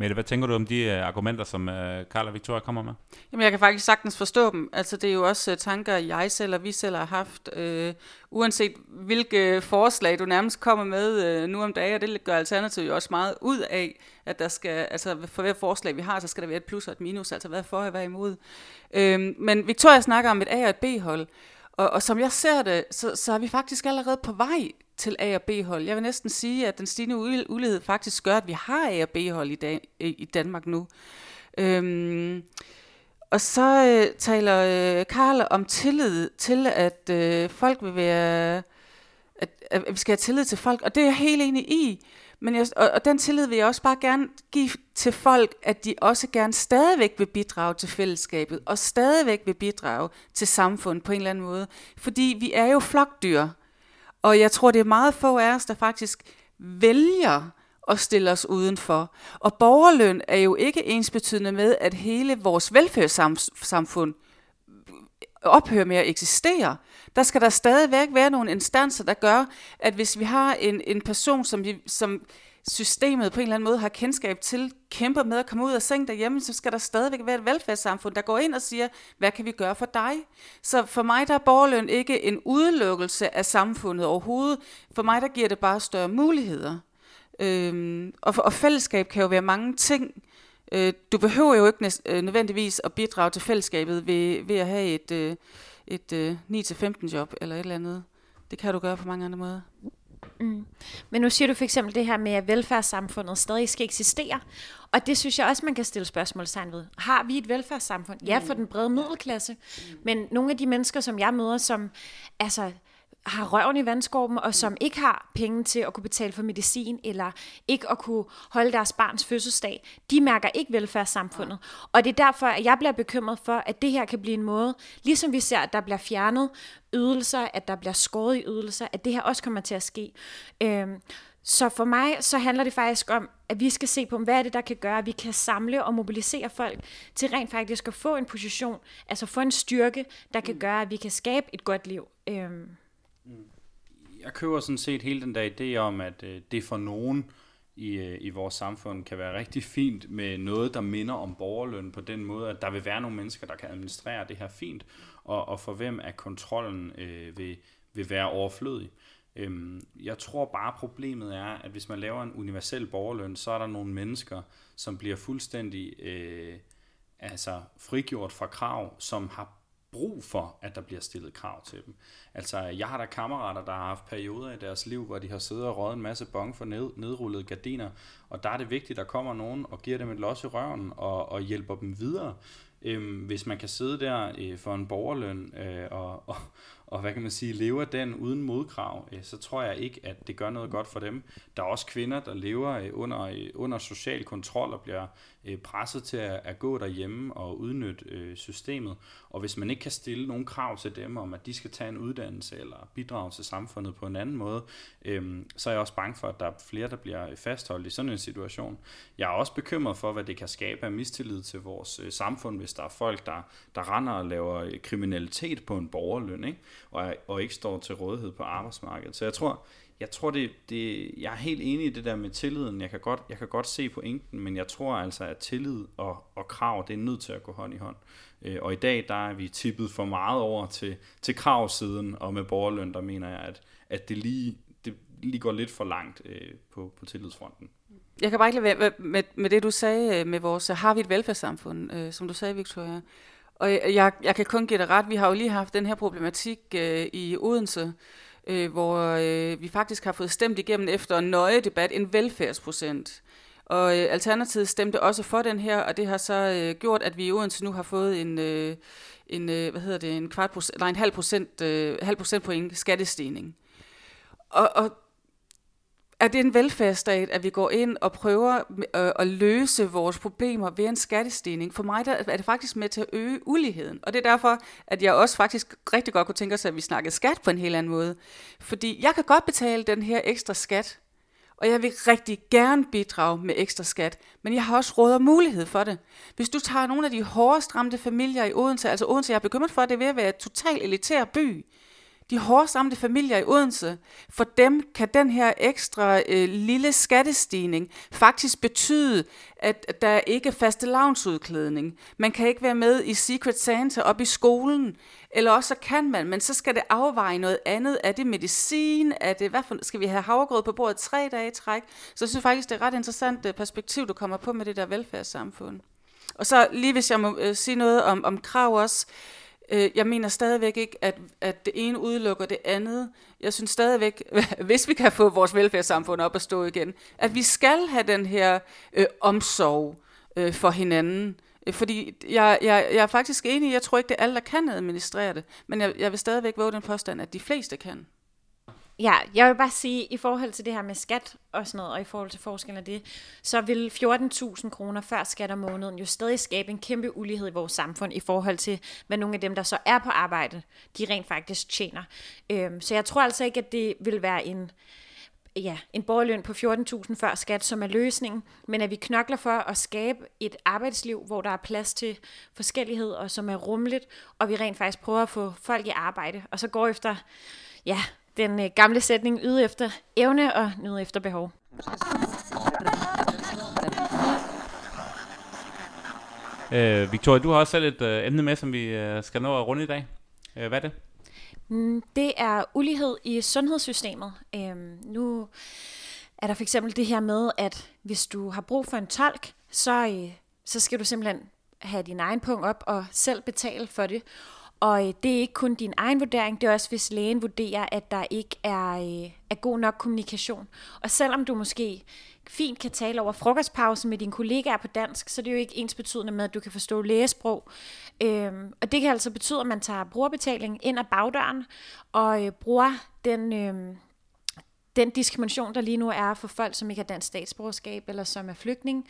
Mette, hvad tænker du om de uh, argumenter, som uh, Karl og Victoria kommer med? Jamen, jeg kan faktisk sagtens forstå dem. Altså, det er jo også uh, tanker, jeg selv og vi selv har haft. Uh, uanset hvilke forslag du nærmest kommer med uh, nu om dagen, og det gør Alternativet jo også meget ud af, at der skal, altså for hver forslag vi har, så skal der være et plus og et minus, altså hvad for og hvad imod. Uh, men Victoria snakker om et A- og et B-hold. Og, og som jeg ser det, så, så er vi faktisk allerede på vej til A- og B-hold. Jeg vil næsten sige, at den stigende ulighed faktisk gør, at vi har A- og B-hold i, dag, i Danmark nu. Øhm, og så øh, taler øh, Karl om tillid til, at øh, folk vil være, at, at vi skal have tillid til folk, og det er jeg helt enig i. Men jeg, og, og den tillid vil jeg også bare gerne give til folk, at de også gerne stadigvæk vil bidrage til fællesskabet, og stadigvæk vil bidrage til samfundet på en eller anden måde. Fordi vi er jo flokdyr, og jeg tror, det er meget få af os, der faktisk vælger at stille os udenfor. Og borgerløn er jo ikke ensbetydende med, at hele vores velfærdssamfund ophører med at eksistere. Der skal der stadigvæk være nogle instanser, der gør, at hvis vi har en, en person, som, vi, som systemet på en eller anden måde har kendskab til, kæmper med at komme ud af seng derhjemme, så skal der stadigvæk være et velfærdssamfund, der går ind og siger, hvad kan vi gøre for dig? Så for mig der er borgerløn ikke en udelukkelse af samfundet overhovedet. For mig der giver det bare større muligheder. Øhm, og, og fællesskab kan jo være mange ting. Øh, du behøver jo ikke øh, nødvendigvis at bidrage til fællesskabet ved, ved at have et, øh, et øh, 9-15 job eller et eller andet. Det kan du gøre på mange andre måder. Mm. Men nu siger du for eksempel det her med, at velfærdssamfundet stadig skal eksistere. Og det synes jeg også, man kan stille spørgsmålstegn ved. Har vi et velfærdssamfund? Ja, for den brede middelklasse. Men nogle af de mennesker, som jeg møder, som altså, har røven i vandskorben, og som ikke har penge til at kunne betale for medicin, eller ikke at kunne holde deres barns fødselsdag, de mærker ikke velfærdssamfundet. Og det er derfor, at jeg bliver bekymret for, at det her kan blive en måde, ligesom vi ser, at der bliver fjernet ydelser, at der bliver skåret i ydelser, at det her også kommer til at ske. Øhm, så for mig, så handler det faktisk om, at vi skal se på, hvad er det, der kan gøre, at vi kan samle og mobilisere folk til rent faktisk at få en position, altså få en styrke, der kan gøre, at vi kan skabe et godt liv. Øhm, jeg køber sådan set hele den der idé om, at øh, det for nogen i, øh, i vores samfund kan være rigtig fint med noget, der minder om borgerløn på den måde, at der vil være nogle mennesker, der kan administrere det her fint, og, og for hvem at kontrollen øh, vil, vil være overflødig. Øhm, jeg tror bare problemet er, at hvis man laver en universel borgerløn, så er der nogle mennesker, som bliver fuldstændig øh, altså frigjort fra krav, som har brug for, at der bliver stillet krav til dem. Altså, jeg har da kammerater, der har haft perioder i deres liv, hvor de har siddet og røget en masse bong for ned, nedrullede gardiner, og der er det vigtigt, at der kommer nogen og giver dem et los i røven og, og hjælper dem videre. Øhm, hvis man kan sidde der øh, for en borgerløn øh, og, og, og hvad kan man sige, lever den uden modkrav, øh, så tror jeg ikke, at det gør noget godt for dem. Der er også kvinder, der lever øh, under, øh, under social kontrol og bliver presset til at, at gå derhjemme og udnytte systemet. Og hvis man ikke kan stille nogen krav til dem om, at de skal tage en uddannelse eller bidrage til samfundet på en anden måde, så er jeg også bange for, at der er flere, der bliver fastholdt i sådan en situation. Jeg er også bekymret for, hvad det kan skabe af mistillid til vores samfund, hvis der er folk, der, der render og laver kriminalitet på en borgerløn, ikke? Og, og ikke står til rådighed på arbejdsmarkedet. Så jeg tror, jeg tror det, det, jeg er helt enig i det der med tilliden. Jeg kan godt, jeg kan godt se pointen, men jeg tror altså, at tillid og, og krav, det er nødt til at gå hånd i hånd. Øh, og i dag, der er vi tippet for meget over til, til kravsiden, og med borgerløn, der mener jeg, at, at det, lige, det lige går lidt for langt øh, på, på tillidsfronten. Jeg kan bare ikke lade være med, med det, du sagde øh, med vores, har vi et velfærdssamfund, øh, som du sagde, Victoria. Og jeg, jeg kan kun give dig ret, vi har jo lige haft den her problematik øh, i Odense, øh, hvor øh, vi faktisk har fået stemt igennem efter en nøje debat en velfærdsprocent. Og øh, Alternativet stemte også for den her, og det har så øh, gjort, at vi i Odense nu har fået en, øh, en øh, hvad hedder det, en kvart procent, nej, en halv procent, øh, halv procent point skattestigning. Og, og er det en velfærdsstat, at vi går ind og prøver øh, at løse vores problemer ved en skattestigning? For mig der er det faktisk med til at øge uligheden. Og det er derfor, at jeg også faktisk rigtig godt kunne tænke os, at vi snakkede skat på en helt anden måde. Fordi jeg kan godt betale den her ekstra skat, og jeg vil rigtig gerne bidrage med ekstra skat, men jeg har også råd og mulighed for det. Hvis du tager nogle af de hårdest ramte familier i Odense, altså Odense, jeg er bekymret for, at det er ved at være et totalt elitær by, de hårdest ramte familier i Odense, for dem kan den her ekstra øh, lille skattestigning faktisk betyde, at der ikke er faste lavnsudklædning. Man kan ikke være med i Secret Santa op i skolen, eller også kan man, men så skal det afveje noget andet. Er det medicin? Er det, hvad for, skal vi have havregrød på bordet tre dage i træk? Så jeg synes faktisk, det er et ret interessant øh, perspektiv, du kommer på med det der velfærdssamfund. Og så lige hvis jeg må øh, sige noget om, om krav også, Øh, Øh, jeg mener stadigvæk ikke, at, at det ene udelukker det andet. Jeg synes stadigvæk, hvis vi kan få vores velfærdssamfund op at stå igen, at vi skal have den her øh, omsorg øh, for hinanden. Øh, fordi jeg, jeg, jeg er faktisk enig, jeg tror ikke, det er alle, der kan administrere det, men jeg, jeg vil stadigvæk våge den påstand, at de fleste kan. Ja, jeg vil bare sige, i forhold til det her med skat og sådan noget, og i forhold til forskellen af det, så vil 14.000 kroner før skat om måneden jo stadig skabe en kæmpe ulighed i vores samfund i forhold til, hvad nogle af dem, der så er på arbejde, de rent faktisk tjener. Øhm, så jeg tror altså ikke, at det vil være en, ja, en borgerløn på 14.000 før skat, som er løsningen, men at vi knokler for at skabe et arbejdsliv, hvor der er plads til forskellighed, og som er rummeligt, og vi rent faktisk prøver at få folk i arbejde, og så går efter, ja, den øh, gamle sætning, yde efter evne og nyde efter behov. Øh, Victoria, du har også selv et øh, emne med, som vi øh, skal nå at runde i dag. Øh, hvad er det? Mm, det er ulighed i sundhedssystemet. Øhm, nu er der for eksempel det her med, at hvis du har brug for en tolk, så, øh, så skal du simpelthen have din egen punkt op og selv betale for det. Og øh, det er ikke kun din egen vurdering, det er også, hvis lægen vurderer, at der ikke er, øh, er god nok kommunikation. Og selvom du måske fint kan tale over frokostpausen med dine kollegaer på dansk, så det er jo ikke ens betydende med, at du kan forstå lægesprog. Øhm, og det kan altså betyde, at man tager brugerbetaling ind ad bagdøren og øh, bruger den... Øh, den diskrimination, der lige nu er for folk, som ikke har dansk statsborgerskab eller som er flygtning,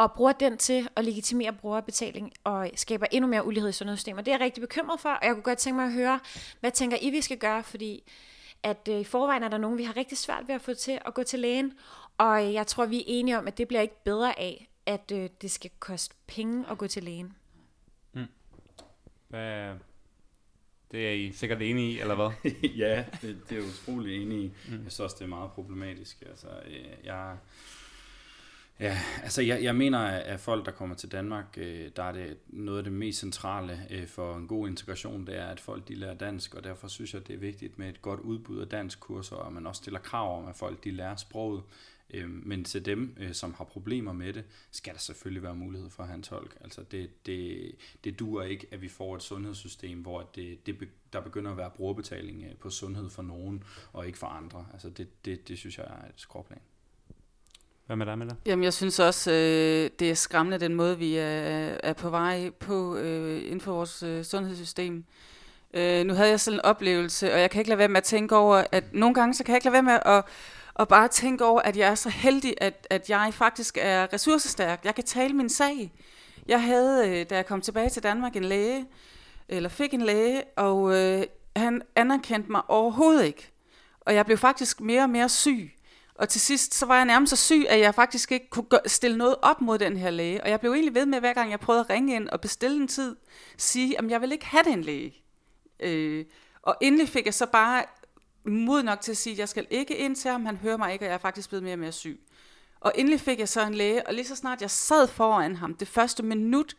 og bruger den til at legitimere brugerbetaling og skaber endnu mere ulighed i sundhedssystemet. Det er jeg rigtig bekymret for, og jeg kunne godt tænke mig at høre, hvad tænker I, vi skal gøre, fordi at øh, i forvejen er der nogen, vi har rigtig svært ved at få til at gå til lægen, og jeg tror, vi er enige om, at det bliver ikke bedre af, at øh, det skal koste penge at gå til lægen. Mm. Hvad, det er I sikkert enige i, eller hvad? ja, det, det er jo utrolig enig i. Mm. Jeg synes også, det er meget problematisk. Altså, øh, jeg, Ja, altså jeg, jeg mener, at folk, der kommer til Danmark, øh, der er det noget af det mest centrale øh, for en god integration, det er, at folk de lærer dansk, og derfor synes jeg, det er vigtigt med et godt udbud af dansk kurser, og man også stiller krav om, at folk de lærer sproget. Øh, men til dem, øh, som har problemer med det, skal der selvfølgelig være mulighed for at have en tolk. Altså det, det, det duer ikke, at vi får et sundhedssystem, hvor det, det, der begynder at være brugerbetaling øh, på sundhed for nogen, og ikke for andre. Altså det, det, det synes jeg er et skråplan. Hvad med dig, Mille? Jamen, jeg synes også, øh, det er skræmmende, den måde, vi er, er på vej på øh, inden for vores øh, sundhedssystem. Øh, nu havde jeg selv en oplevelse, og jeg kan ikke lade være med at tænke over, at nogle gange, så kan jeg ikke lade være med at, og bare tænke over, at jeg er så heldig, at, at jeg faktisk er ressourcestærk. Jeg kan tale min sag. Jeg havde, øh, da jeg kom tilbage til Danmark, en læge, eller fik en læge, og øh, han anerkendte mig overhovedet ikke. Og jeg blev faktisk mere og mere syg. Og til sidst, så var jeg nærmest så syg, at jeg faktisk ikke kunne stille noget op mod den her læge. Og jeg blev egentlig ved med, hver gang jeg prøvede at ringe ind og bestille en tid, sige, at jeg vil ikke have den læge. Øh, og endelig fik jeg så bare mod nok til at sige, at jeg skal ikke ind til ham, han hører mig ikke, og jeg er faktisk blevet mere og mere syg. Og endelig fik jeg så en læge, og lige så snart jeg sad foran ham, det første minut,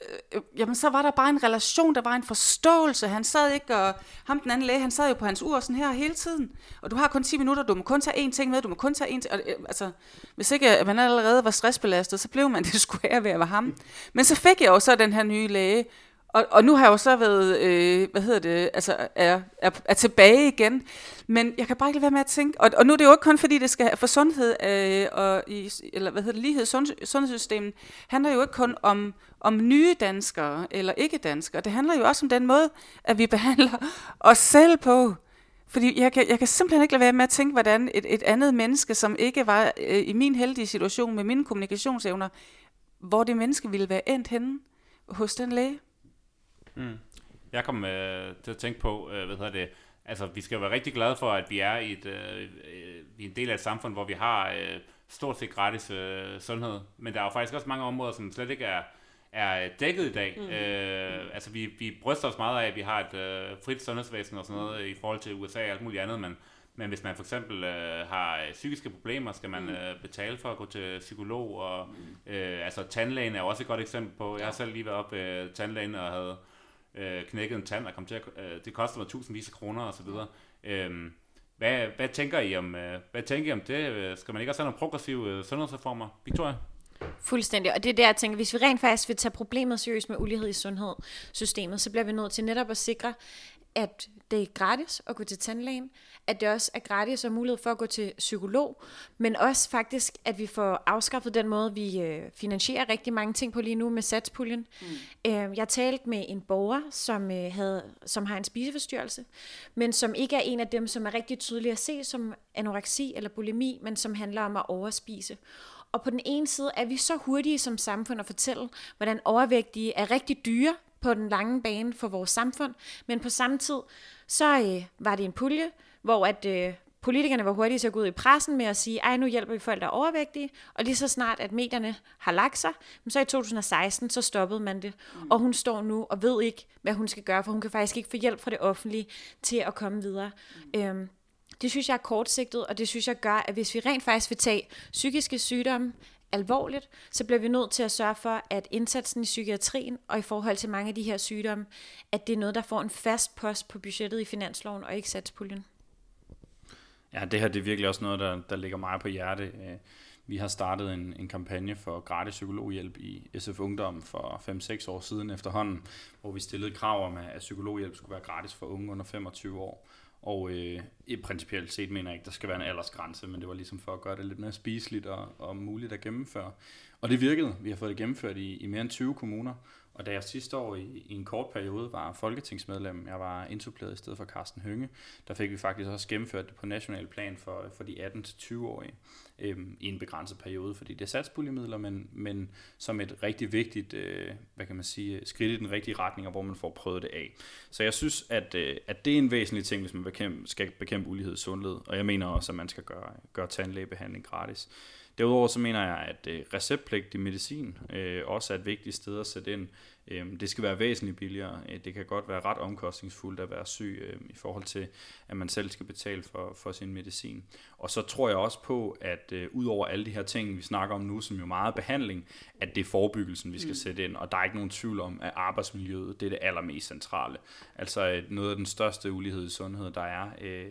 Øh, øh, jamen så var der bare en relation, der var en forståelse. Han sad ikke, og ham den anden læge, han sad jo på hans ur sådan her hele tiden. Og du har kun 10 minutter, du må kun tage én ting med, du må kun tage én ting. Og, øh, altså, hvis ikke øh, man allerede var stressbelastet, så blev man det skulle være ved at være ham. Men så fik jeg jo så den her nye læge, og, og nu har jeg jo så været, øh, hvad hedder det, altså er, er, er tilbage igen. Men jeg kan bare ikke lade være med at tænke, og, og nu er det jo ikke kun fordi, det skal for sundhed, øh, og i, eller hvad hedder det, lighed sund, sundhedssystemet, handler jo ikke kun om, om nye danskere eller ikke danskere. Det handler jo også om den måde, at vi behandler os selv på. Fordi jeg kan, jeg kan simpelthen ikke lade være med at tænke, hvordan et, et andet menneske, som ikke var øh, i min heldige situation med mine kommunikationsevner, hvor det menneske ville være endt henne hos den læge. Mm. Jeg kom øh, til at tænke på, øh, hvad hedder det, altså vi skal være rigtig glade for, at vi er i et, øh, øh, vi er en del af et samfund, hvor vi har øh, stort set gratis øh, sundhed, men der er jo faktisk også mange områder, som slet ikke er, er dækket i dag. Mm. Øh, altså vi, vi bryster os meget af, at vi har et øh, frit sundhedsvæsen og sådan noget i forhold til USA og alt muligt andet, men, men hvis man for eksempel øh, har psykiske problemer, skal man mm. øh, betale for at gå til psykolog, og øh, altså tandlægen er også et godt eksempel på, jeg har selv lige været op øh, tandlægen og havde øh, knækket en tand og kom til at, øh, det koster mig tusindvis af kroner og så videre. Øhm, hvad, hvad tænker I om, øh, hvad tænker I om det? Skal man ikke også have nogle progressive øh, sundhedsreformer? Victoria? Fuldstændig, og det er der, jeg tænker, hvis vi rent faktisk vil tage problemet seriøst med ulighed i sundhedssystemet, så bliver vi nødt til netop at sikre, at det er gratis at gå til tandlægen, at det også er gratis og mulighed for at gå til psykolog, men også faktisk, at vi får afskaffet den måde, vi øh, finansierer rigtig mange ting på lige nu med satspuljen. Mm. Øh, jeg talte med en borger, som, øh, havde, som har en spiseforstyrrelse, men som ikke er en af dem, som er rigtig tydelig at se som anoreksi eller bulimi, men som handler om at overspise. Og på den ene side er vi så hurtige som samfund at fortælle, hvordan overvægtige er rigtig dyre på den lange bane for vores samfund, men på samme tid, så øh, var det en pulje, hvor at øh, politikerne var hurtige til at gå ud i pressen med at sige, ej, nu hjælper vi folk, der er overvægtige, og lige så snart, at medierne har lagt sig, så i 2016, så stoppede man det, mm. og hun står nu og ved ikke, hvad hun skal gøre, for hun kan faktisk ikke få hjælp fra det offentlige til at komme videre. Mm. Øhm, det synes jeg er kortsigtet, og det synes jeg gør, at hvis vi rent faktisk vil tage psykiske sygdomme alvorligt, så bliver vi nødt til at sørge for, at indsatsen i psykiatrien og i forhold til mange af de her sygdomme, at det er noget, der får en fast post på budgettet i finansloven og ikke satspuljen. Ja, det her det er virkelig også noget, der, der ligger mig på hjerte. Øh, vi har startet en, en kampagne for gratis psykologhjælp i SF Ungdom for 5-6 år siden efterhånden, hvor vi stillede krav om, at psykologhjælp skulle være gratis for unge under 25 år. Og øh, i principielt set mener jeg ikke, der skal være en aldersgrænse, men det var ligesom for at gøre det lidt mere spiseligt og, og muligt at gennemføre. Og det virkede. Vi har fået det gennemført i, i mere end 20 kommuner. Og da jeg sidste år i, i en kort periode var folketingsmedlem, jeg var indsupplet i stedet for Carsten Hønge, der fik vi faktisk også gennemført det på national plan for, for de 18-20-årige øhm, i en begrænset periode, fordi det er satspuljemidler, men, men som et rigtig vigtigt øh, hvad kan man sige, skridt i den rigtige retning, og hvor man får prøvet det af. Så jeg synes, at, øh, at det er en væsentlig ting, hvis man bekæmpe, skal bekæmpe ulighed i sundhed, og jeg mener også, at man skal gøre, gøre tandlægebehandling gratis. Derudover så mener jeg, at øh, receptpligtig medicin øh, også er et vigtigt sted at sætte ind. Øh, det skal være væsentligt billigere. Øh, det kan godt være ret omkostningsfuldt at være syg øh, i forhold til, at man selv skal betale for, for sin medicin. Og så tror jeg også på, at øh, ud over alle de her ting, vi snakker om nu, som jo meget behandling, at det er forebyggelsen, vi skal mm. sætte ind. Og der er ikke nogen tvivl om, at arbejdsmiljøet det er det allermest centrale. Altså øh, noget af den største ulighed i sundhed, der er... Øh,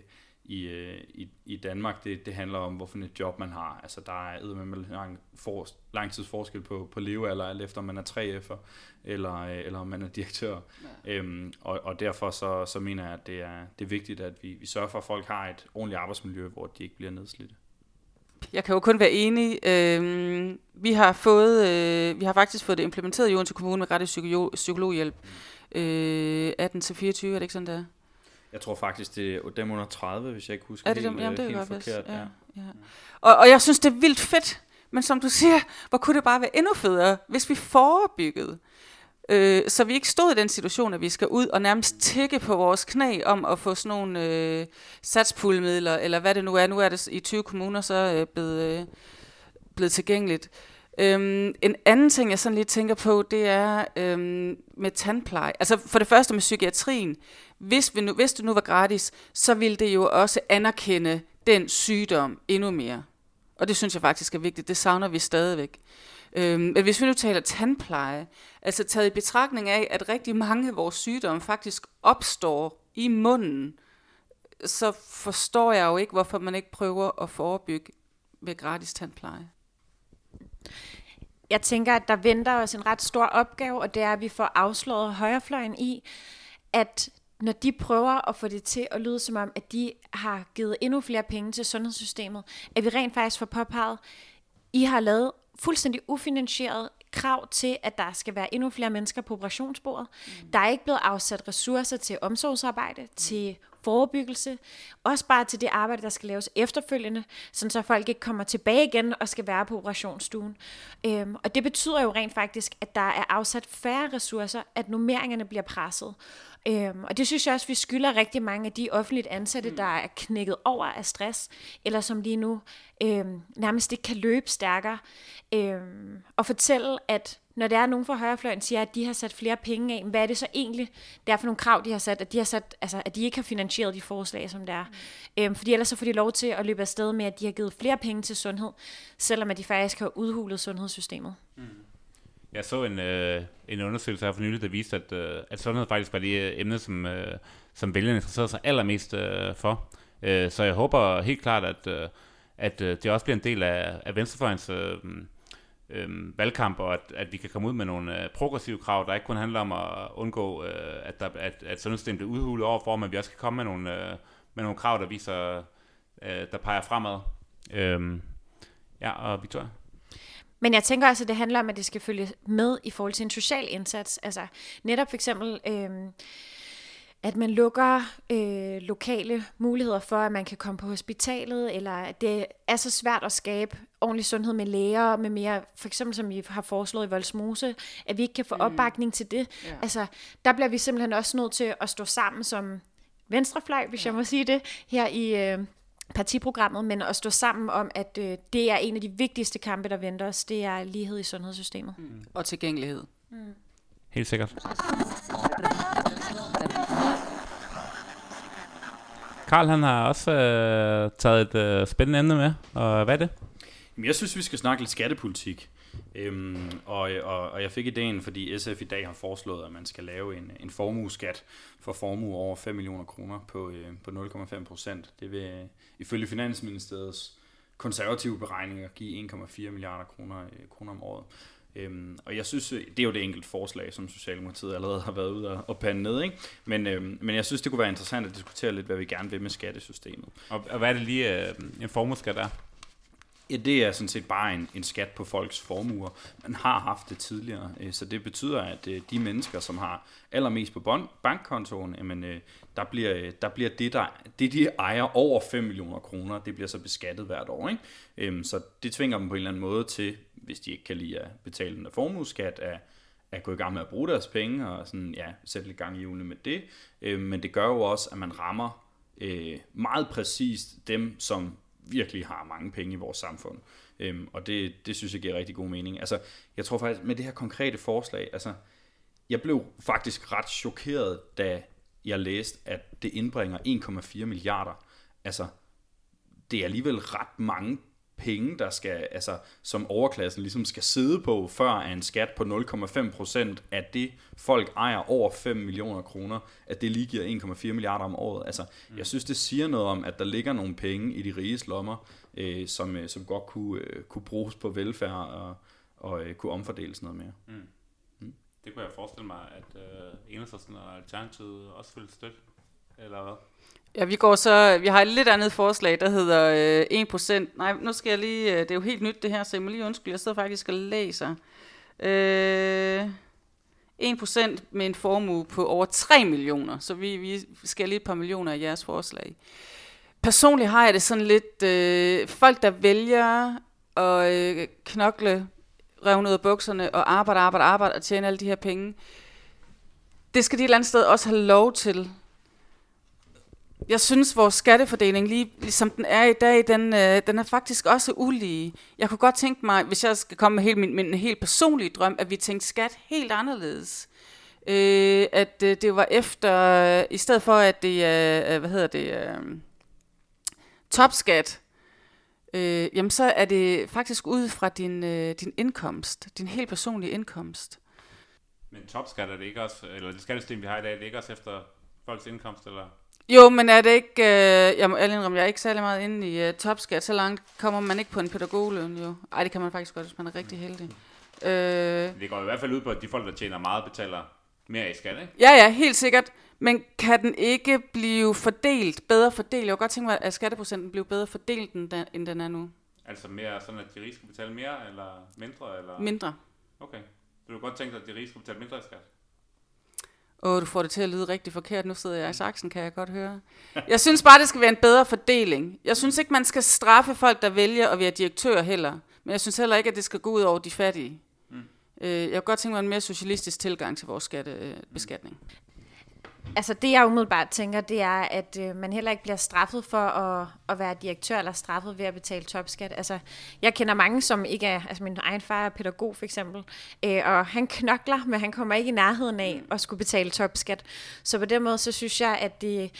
i, øh, i, i Danmark, det, det handler om, hvorfor et job man har. Altså, der er med lang, for, lang tids forskel på, på levealder, alt efter om man er 3F'er, eller, øh, eller om man er direktør. Ja. Øhm, og, og derfor så, så mener jeg, at det er, det er vigtigt, at vi, vi sørger for, at folk har et ordentligt arbejdsmiljø, hvor de ikke bliver nedslidte. Jeg kan jo kun være enig. Øhm, vi har fået, øh, vi har faktisk fået det implementeret i Odense Kommune med psykolog, psykologhjælp. Øh, 18-24, er det ikke sådan, der? Jeg tror faktisk, det er dem under 30, hvis jeg ikke husker er det helt, dem? Jamen, det helt forkert. Ja, ja. Ja. Og, og jeg synes, det er vildt fedt, men som du siger, hvor kunne det bare være endnu federe, hvis vi forebyggede. Øh, så vi ikke stod i den situation, at vi skal ud og nærmest tække på vores knæ om at få sådan nogle øh, satspuldemidler, eller hvad det nu er. Nu er det i 20 kommuner så øh, blevet, øh, blevet tilgængeligt. Øhm, en anden ting, jeg sådan lige tænker på, det er øhm, med tandpleje. Altså for det første med psykiatrien. Hvis, vi nu, hvis det nu var gratis, så ville det jo også anerkende den sygdom endnu mere. Og det synes jeg faktisk er vigtigt. Det savner vi stadigvæk. Øhm, men hvis vi nu taler tandpleje, altså taget i betragtning af, at rigtig mange af vores sygdomme faktisk opstår i munden, så forstår jeg jo ikke, hvorfor man ikke prøver at forebygge med gratis tandpleje. Jeg tænker, at der venter os en ret stor opgave, og det er, at vi får afslået højrefløjen i, at når de prøver at få det til at lyde som om, at de har givet endnu flere penge til sundhedssystemet, at vi rent faktisk får påpeget, I har lavet fuldstændig ufinansieret krav til, at der skal være endnu flere mennesker på operationsbordet. Mm. Der er ikke blevet afsat ressourcer til omsorgsarbejde, mm. til forebyggelse, også bare til det arbejde, der skal laves efterfølgende, sådan så folk ikke kommer tilbage igen og skal være på operationsstuen. Øhm, og det betyder jo rent faktisk, at der er afsat færre ressourcer, at nummeringerne bliver presset. Øhm, og det synes jeg også, vi skylder rigtig mange af de offentligt ansatte, mm. der er knækket over af stress, eller som lige nu øhm, nærmest ikke kan løbe stærkere, øhm, og fortælle, at når det er nogen fra højrefløjen siger, at de har sat flere penge af, hvad er det så egentlig, det er for nogle krav, de har sat, at de, har sat, altså, at de ikke har finansieret de forslag, som det er. Mm. Øhm, fordi ellers så får de lov til at løbe afsted med, at de har givet flere penge til sundhed, selvom at de faktisk har udhulet sundhedssystemet. Mm. Jeg så en, øh, en undersøgelse her for nylig, der viste, at, øh, at sundhed faktisk var det øh, emne, som, øh, som vælgerne interesserede sig allermest øh, for. Øh, så jeg håber helt klart, at, øh, at øh, det også bliver en del af, af Venstrefløjens øh, øh, valgkamp, og at, at vi kan komme ud med nogle øh, progressive krav, der ikke kun handler om at undgå, øh, at, der, at, at sundhedssystemet bliver udhulet overfor, men vi også kan komme med nogle, øh, med nogle krav, der viser, øh, der peger fremad. Øh, ja, og Victoria? Men jeg tænker også, at det handler om, at det skal følge med i forhold til en social indsats. Altså netop for eksempel... Øh, at man lukker øh, lokale muligheder for, at man kan komme på hospitalet, eller at det er så svært at skabe ordentlig sundhed med læger, med mere, for eksempel som vi har foreslået i Voldsmose, at vi ikke kan få mm. opbakning til det. Ja. Altså, der bliver vi simpelthen også nødt til at stå sammen som venstrefløj, hvis ja. jeg må sige det, her i øh, partiprogrammet, men at stå sammen om, at øh, det er en af de vigtigste kampe, der venter os, det er lighed i sundhedssystemet. Mm. Og tilgængelighed. Mm. Helt sikkert. Karl han har også øh, taget et øh, spændende emne med, og hvad er det? Jamen, jeg synes, vi skal snakke lidt skattepolitik. Øhm, og, og, og jeg fik ideen, fordi SF i dag har foreslået, at man skal lave en, en formueskat for formue over 5 millioner kroner på, øh, på 0,5 procent. Det vil øh, ifølge Finansministeriets konservative beregninger give 1,4 milliarder kroner, øh, kroner om året. Øhm, og jeg synes, øh, det er jo det enkelte forslag, som Socialdemokratiet allerede har været ude og, pande ned. Ikke? Men, øhm, men jeg synes, det kunne være interessant at diskutere lidt, hvad vi gerne vil med skattesystemet. Og, og hvad er det lige, øh, en formueskat er? Ja, det er sådan set bare en, en skat på folks formuer. Man har haft det tidligere, øh, så det betyder, at øh, de mennesker, som har allermest på bankkontoen, jamen, øh, der, bliver, der bliver det, der, det, de ejer over 5 millioner kroner, det bliver så beskattet hvert år. Ikke? Øhm, så det tvinger dem på en eller anden måde til, hvis de ikke kan lide at betale en formueskat, at, at gå i gang med at bruge deres penge og sådan, ja, sætte lidt gang i hjulene med det. Øhm, men det gør jo også, at man rammer meget præcist dem, som virkelig har mange penge i vores samfund. Øhm, og det, det synes jeg giver rigtig god mening. Altså, jeg tror faktisk, med det her konkrete forslag, altså, jeg blev faktisk ret chokeret, da jeg læste, at det indbringer 1,4 milliarder. Altså, det er alligevel ret mange penge, der skal, altså, som overklassen ligesom skal sidde på, før en skat på 0,5 procent af det, folk ejer over 5 millioner kroner, at det lige giver 1,4 milliarder om året. Altså, mm. jeg synes, det siger noget om, at der ligger nogle penge i de riges lommer, øh, som, øh, som godt kunne, øh, kunne bruges på velfærd og, og øh, kunne omfordeles noget mere. Mm. Mm. Det kunne jeg forestille mig, at øh, Enhedslisten og Alternativet også ville støtte, eller hvad? Ja, vi går så, vi har et lidt andet forslag, der hedder øh, 1%. Nej, nu skal jeg lige, øh, det er jo helt nyt det her, så jeg må lige undskylde, jeg sidder faktisk og læser. Øh, 1% med en formue på over 3 millioner, så vi, vi skal lige et par millioner af jeres forslag. Personligt har jeg det sådan lidt, øh, folk der vælger at øh, knokle revne ud af bukserne og arbejde, arbejde, arbejde og tjene alle de her penge, det skal de et eller andet sted også have lov til jeg synes, vores skattefordeling, lige ligesom den er i dag, den, øh, den er faktisk også ulige. Jeg kunne godt tænke mig, hvis jeg skal komme med helt, min, min helt personlige drøm, at vi tænkte skat helt anderledes. Øh, at øh, det var efter, i stedet for at det er, øh, hvad hedder det, øh, topskat, øh, jamen så er det faktisk ud fra din, øh, din indkomst, din helt personlige indkomst. Men topskat er det ikke også, eller det skattesystem, vi har i dag, det er ikke også efter folks indkomst, eller? Jo, men er det ikke, øh, jeg må indrømme, jeg er ikke særlig meget inde i uh, topskat, så langt kommer man ikke på en pædagogløn jo. Ej, det kan man faktisk godt, hvis man er rigtig heldig. Øh, det går i hvert fald ud på, at de folk, der tjener meget, betaler mere i skat, ikke? Ja, ja, helt sikkert. Men kan den ikke blive fordelt, bedre fordelt? Jeg kunne godt tænke mig, at skatteprocenten blev bedre fordelt, end den er nu. Altså mere sådan, at de rige skal betale mere, eller mindre? Eller? Mindre. Okay. Du kunne godt tænke dig, at de rige skal betale mindre i skat? Åh, du får det til at lyde rigtig forkert. Nu sidder jeg i saksen, kan jeg godt høre. Jeg synes bare, det skal være en bedre fordeling. Jeg synes ikke, man skal straffe folk, der vælger at være direktør heller. Men jeg synes heller ikke, at det skal gå ud over de fattige. Mm. Øh, jeg kunne godt tænke mig en mere socialistisk tilgang til vores skattebeskatning. Altså det jeg umiddelbart tænker, det er, at øh, man heller ikke bliver straffet for at, at være direktør, eller straffet ved at betale topskat. Altså jeg kender mange, som ikke er, altså min egen far er pædagog for eksempel, øh, og han knokler, men han kommer ikke i nærheden af at skulle betale topskat. Så på den måde, så synes jeg, at det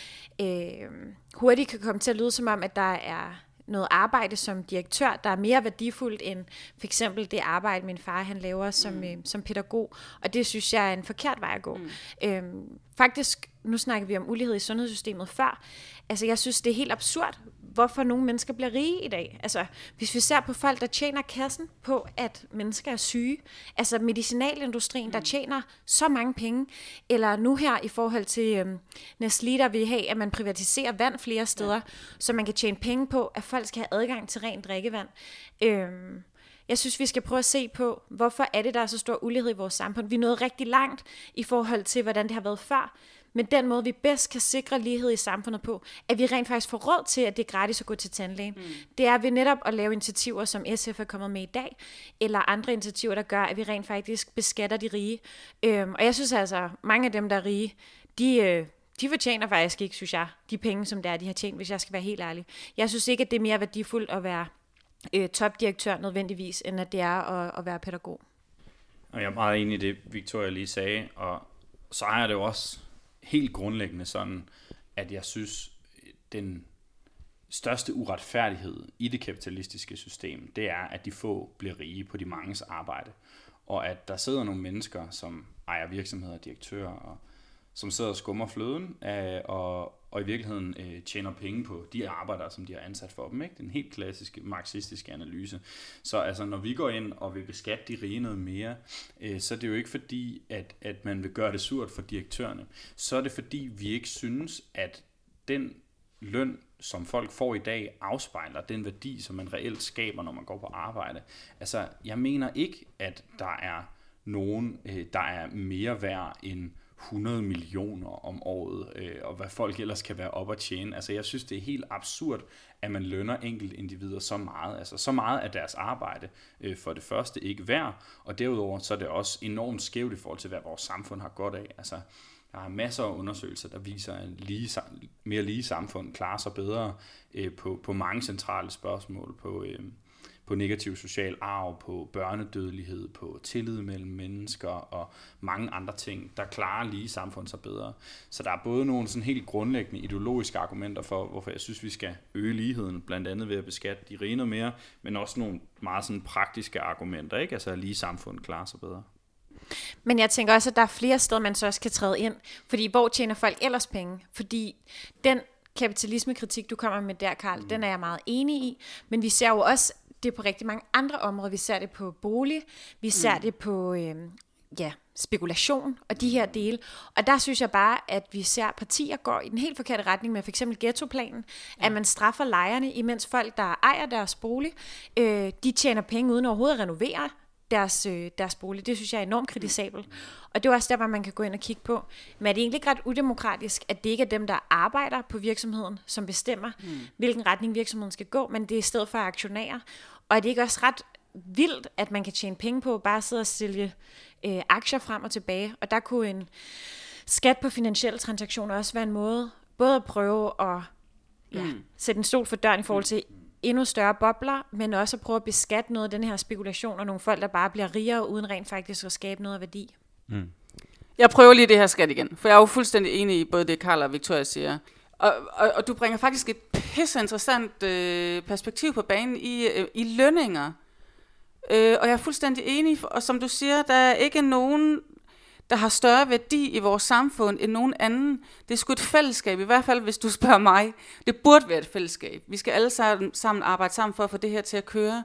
øh, hurtigt kan komme til at lyde som om, at der er noget arbejde som direktør, der er mere værdifuldt end for eksempel det arbejde, min far han laver som, mm. øh, som pædagog. Og det synes jeg er en forkert vej at gå. Mm. Øhm, faktisk, nu snakker vi om ulighed i sundhedssystemet før. Altså jeg synes, det er helt absurd, hvorfor nogle mennesker bliver rige i dag. Altså, hvis vi ser på folk, der tjener kassen på, at mennesker er syge, altså medicinalindustrien, der tjener så mange penge, eller nu her i forhold til øhm, Nestlé, der vil have, at man privatiserer vand flere steder, ja. så man kan tjene penge på, at folk skal have adgang til rent drikkevand. Øhm, jeg synes, vi skal prøve at se på, hvorfor er det, der er så stor ulighed i vores samfund. Vi er nået rigtig langt i forhold til, hvordan det har været før. Men den måde, vi bedst kan sikre lighed i samfundet på, at vi rent faktisk får råd til, at det er gratis at gå til tandlægen, mm. det er ved netop at lave initiativer, som SF er kommet med i dag, eller andre initiativer, der gør, at vi rent faktisk beskatter de rige. Øhm, og jeg synes altså, mange af dem, der er rige, de, øh, de fortjener faktisk ikke, synes jeg, de penge, som det er, de har tjent, hvis jeg skal være helt ærlig. Jeg synes ikke, at det er mere værdifuldt at være øh, topdirektør nødvendigvis, end at det er at, at være pædagog. Og jeg er meget enig i det, Victoria lige sagde, og så er det jo også helt grundlæggende sådan, at jeg synes, den største uretfærdighed i det kapitalistiske system, det er, at de få bliver rige på de manges arbejde. Og at der sidder nogle mennesker, som ejer virksomheder, direktører, og som sidder og skummer fløden, øh, og, og i virkeligheden øh, tjener penge på de arbejdere, som de har ansat for dem. Ikke? Det er en helt klassisk marxistiske analyse. Så altså, når vi går ind og vil beskatte de rige noget mere, øh, så er det jo ikke fordi, at, at man vil gøre det surt for direktørerne. Så er det fordi, vi ikke synes, at den løn, som folk får i dag, afspejler den værdi, som man reelt skaber, når man går på arbejde. Altså, jeg mener ikke, at der er nogen, øh, der er mere værd end 100 millioner om året, øh, og hvad folk ellers kan være op at tjene. Altså jeg synes, det er helt absurd, at man lønner enkelte individer så meget. Altså så meget af deres arbejde øh, for det første ikke værd, og derudover så er det også enormt skævt i forhold til, hvad vores samfund har godt af. Altså der er masser af undersøgelser, der viser, at lige, mere lige samfund klarer sig bedre øh, på, på mange centrale spørgsmål, på, øh, på negativ social arv, på børnedødelighed, på tillid mellem mennesker og mange andre ting, der klarer lige samfund sig bedre. Så der er både nogle sådan helt grundlæggende ideologiske argumenter for, hvorfor jeg synes, vi skal øge ligheden, blandt andet ved at beskatte de rige noget mere, men også nogle meget sådan praktiske argumenter, ikke? Altså at lige samfund klarer sig bedre. Men jeg tænker også, at der er flere steder, man så også kan træde ind. Fordi hvor tjener folk ellers penge? Fordi den kapitalismekritik, du kommer med der, Karl, mm. den er jeg meget enig i. Men vi ser jo også det på rigtig mange andre områder. Vi ser det på bolig, vi ser mm. det på øh, ja, spekulation og de her dele. Og der synes jeg bare, at vi ser partier går i den helt forkerte retning med eksempel ghettoplanen, ja. at man straffer lejerne, imens folk, der ejer deres bolig, øh, de tjener penge uden overhovedet at renovere deres, øh, deres bolig. Det synes jeg er enormt kritisabelt. Og det er også der, hvor man kan gå ind og kigge på. Men er det egentlig ikke ret udemokratisk, at det ikke er dem, der arbejder på virksomheden, som bestemmer, mm. hvilken retning virksomheden skal gå, men det er i stedet for aktionærer. Og er det ikke også ret vildt, at man kan tjene penge på bare at sidde og sælge øh, aktier frem og tilbage? Og der kunne en skat på finansielle transaktioner også være en måde, både at prøve at ja, mm. sætte en stol for døren i forhold til endnu større bobler, men også at prøve at beskatte noget af den her spekulation, og nogle folk, der bare bliver rigere, uden rent faktisk at skabe noget af værdi. Mm. Jeg prøver lige det her skat igen, for jeg er jo fuldstændig enig i både det, Karl og Victoria siger. Og, og, og du bringer faktisk et pisse interessant øh, perspektiv på banen i, øh, i lønninger. Øh, og jeg er fuldstændig enig, og som du siger, der er ikke nogen, der har større værdi i vores samfund end nogen anden. Det er sgu et fællesskab, i hvert fald hvis du spørger mig. Det burde være et fællesskab. Vi skal alle sammen arbejde sammen for at få det her til at køre.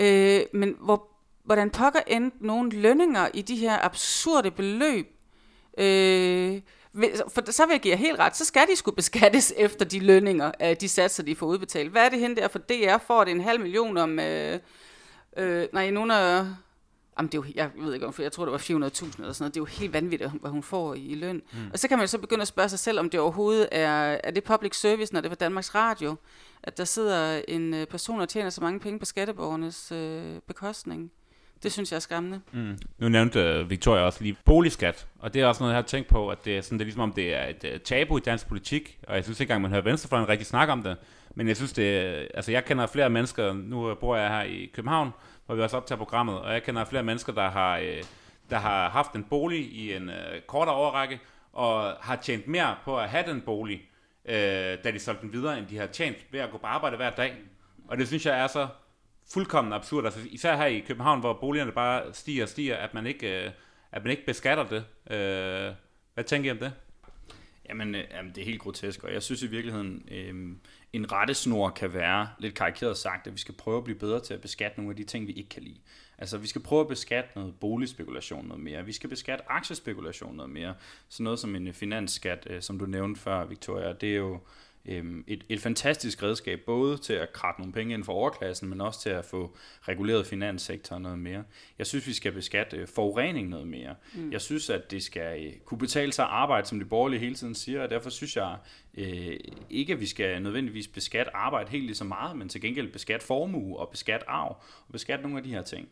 Øh, men hvor, hvordan pokker endte nogle lønninger i de her absurde beløb? Øh, for så vil jeg give jer helt ret, så skal de skulle beskattes efter de lønninger, de satser, de får udbetalt. Hvad er det henne der for DR? Får det en halv million om... Øh, øh, nej, nogen af... Jamen, det er jo, jeg ved ikke, for jeg tror, det var 400.000 eller sådan noget. Det er jo helt vanvittigt, hvad hun får i, i løn. Mm. Og så kan man så begynde at spørge sig selv, om det overhovedet er, er det public service, når det var Danmarks Radio, at der sidder en øh, person og tjener så mange penge på skatteborgernes øh, bekostning. Det synes jeg er skræmmende. Mm. Nu nævnte uh, Victoria også lige boligskat, og det er også noget, jeg har tænkt på, at det er, sådan, det er ligesom om, det er et uh, tabu i dansk politik, og jeg synes ikke engang, man hører venstrefløjen rigtig snakke om det, men jeg synes det, altså jeg kender flere mennesker, nu bor jeg her i København, hvor vi også optager programmet, og jeg kender flere mennesker, der har, øh, der har haft en bolig i en øh, kortere overrække, og har tjent mere på at have den bolig, uh, da de solgte den videre, end de har tjent ved at gå på arbejde hver dag. Og det synes jeg er så fuldkommen absurd. Altså, især her i København, hvor boligerne bare stiger og stiger, at man ikke, øh, at man ikke beskatter det. Øh, hvad tænker I om det? Jamen, øh, jamen, det er helt grotesk, og jeg synes i virkeligheden, øh, en rettesnor kan være, lidt karikeret sagt, at vi skal prøve at blive bedre til at beskatte nogle af de ting, vi ikke kan lide. Altså, vi skal prøve at beskatte noget boligspekulation noget mere. Vi skal beskatte aktiespekulation noget mere. Sådan noget som en finansskat, øh, som du nævnte før, Victoria, det er jo øhm, et, et fantastisk redskab, både til at kratte nogle penge ind for overklassen, men også til at få reguleret finanssektoren noget mere. Jeg synes, vi skal beskatte øh, forurening noget mere. Mm. Jeg synes, at det skal øh, kunne betale sig at arbejde, som de borgerlige hele tiden siger, og derfor synes jeg øh, ikke, at vi skal nødvendigvis beskatte arbejde helt lige så meget, men til gengæld beskatte formue og beskatte arv og beskatte nogle af de her ting.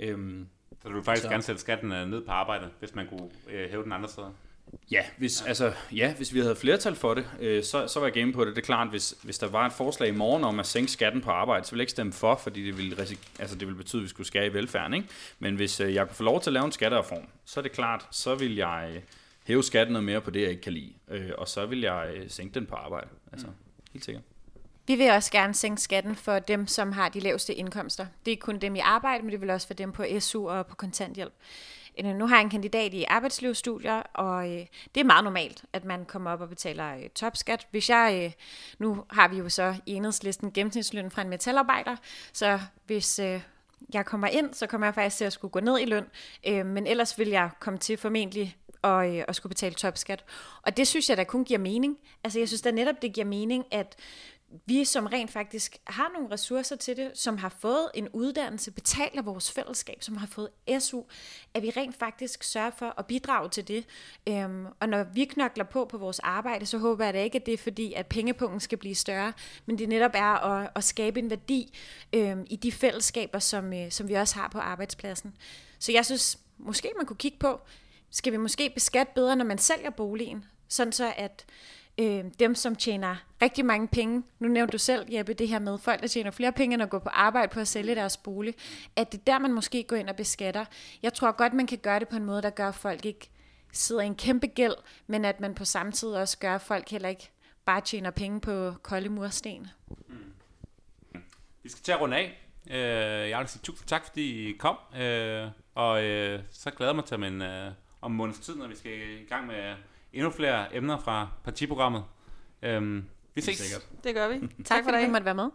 Øhm, så du vil faktisk så. gerne sætte skatten øh, ned på arbejde, hvis man kunne øh, hæve den andre steder? Ja, hvis, ja. Altså, ja, hvis vi havde flertal for det, øh, så, så var jeg game på det. Det er klart, hvis, hvis der var et forslag i morgen om at sænke skatten på arbejde, så ville jeg ikke stemme for, fordi det ville, altså, det ville betyde, at vi skulle skære i velfærden. Ikke? Men hvis øh, jeg kunne få lov til at lave en skattereform, så er det klart, så vil jeg øh, hæve skatten noget mere på det, jeg ikke kan lide. Øh, og så vil jeg øh, sænke den på arbejde. Altså, mm. helt sikkert. Vi vil også gerne sænke skatten for dem, som har de laveste indkomster. Det er kun dem i arbejde, men det vil også for dem på SU og på kontanthjælp. Øh, nu har jeg en kandidat i arbejdslivsstudier, og øh, det er meget normalt, at man kommer op og betaler øh, topskat. Hvis jeg, øh, nu har vi jo så i enhedslisten gennemsnitsløn fra en metalarbejder, så hvis øh, jeg kommer ind, så kommer jeg faktisk til at skulle gå ned i løn, øh, men ellers vil jeg komme til formentlig og, øh, og skulle betale topskat. Og det synes jeg da kun giver mening. Altså jeg synes da netop, det giver mening, at vi, som rent faktisk har nogle ressourcer til det, som har fået en uddannelse, betaler vores fællesskab, som har fået SU, at vi rent faktisk sørger for at bidrage til det. Øhm, og når vi knokler på på vores arbejde, så håber jeg da ikke, at det er fordi, at pengepunkten skal blive større, men det netop er at, at skabe en værdi øhm, i de fællesskaber, som, øh, som vi også har på arbejdspladsen. Så jeg synes, måske man kunne kigge på, skal vi måske beskatte bedre, når man sælger boligen, sådan så at øh, dem, som tjener rigtig mange penge, nu nævnte du selv, Jeppe, det her med folk, der tjener flere penge end at gå på arbejde på at sælge deres bolig, at det er der, man måske går ind og beskatter. Jeg tror godt, man kan gøre det på en måde, der gør, at folk ikke sidder i en kæmpe gæld, men at man på samme tid også gør, at folk heller ikke bare tjener penge på kolde mursten. Mm. Vi skal til at runde af. Øh, jeg vil sige tusind tak, fordi I kom, øh, og øh, så glæder jeg mig til om en, om en måneds tid, når vi skal i gang med endnu flere emner fra partiprogrammet. Øhm, vi ses. Sikkert. Det gør vi. tak, tak fordi du måtte være med.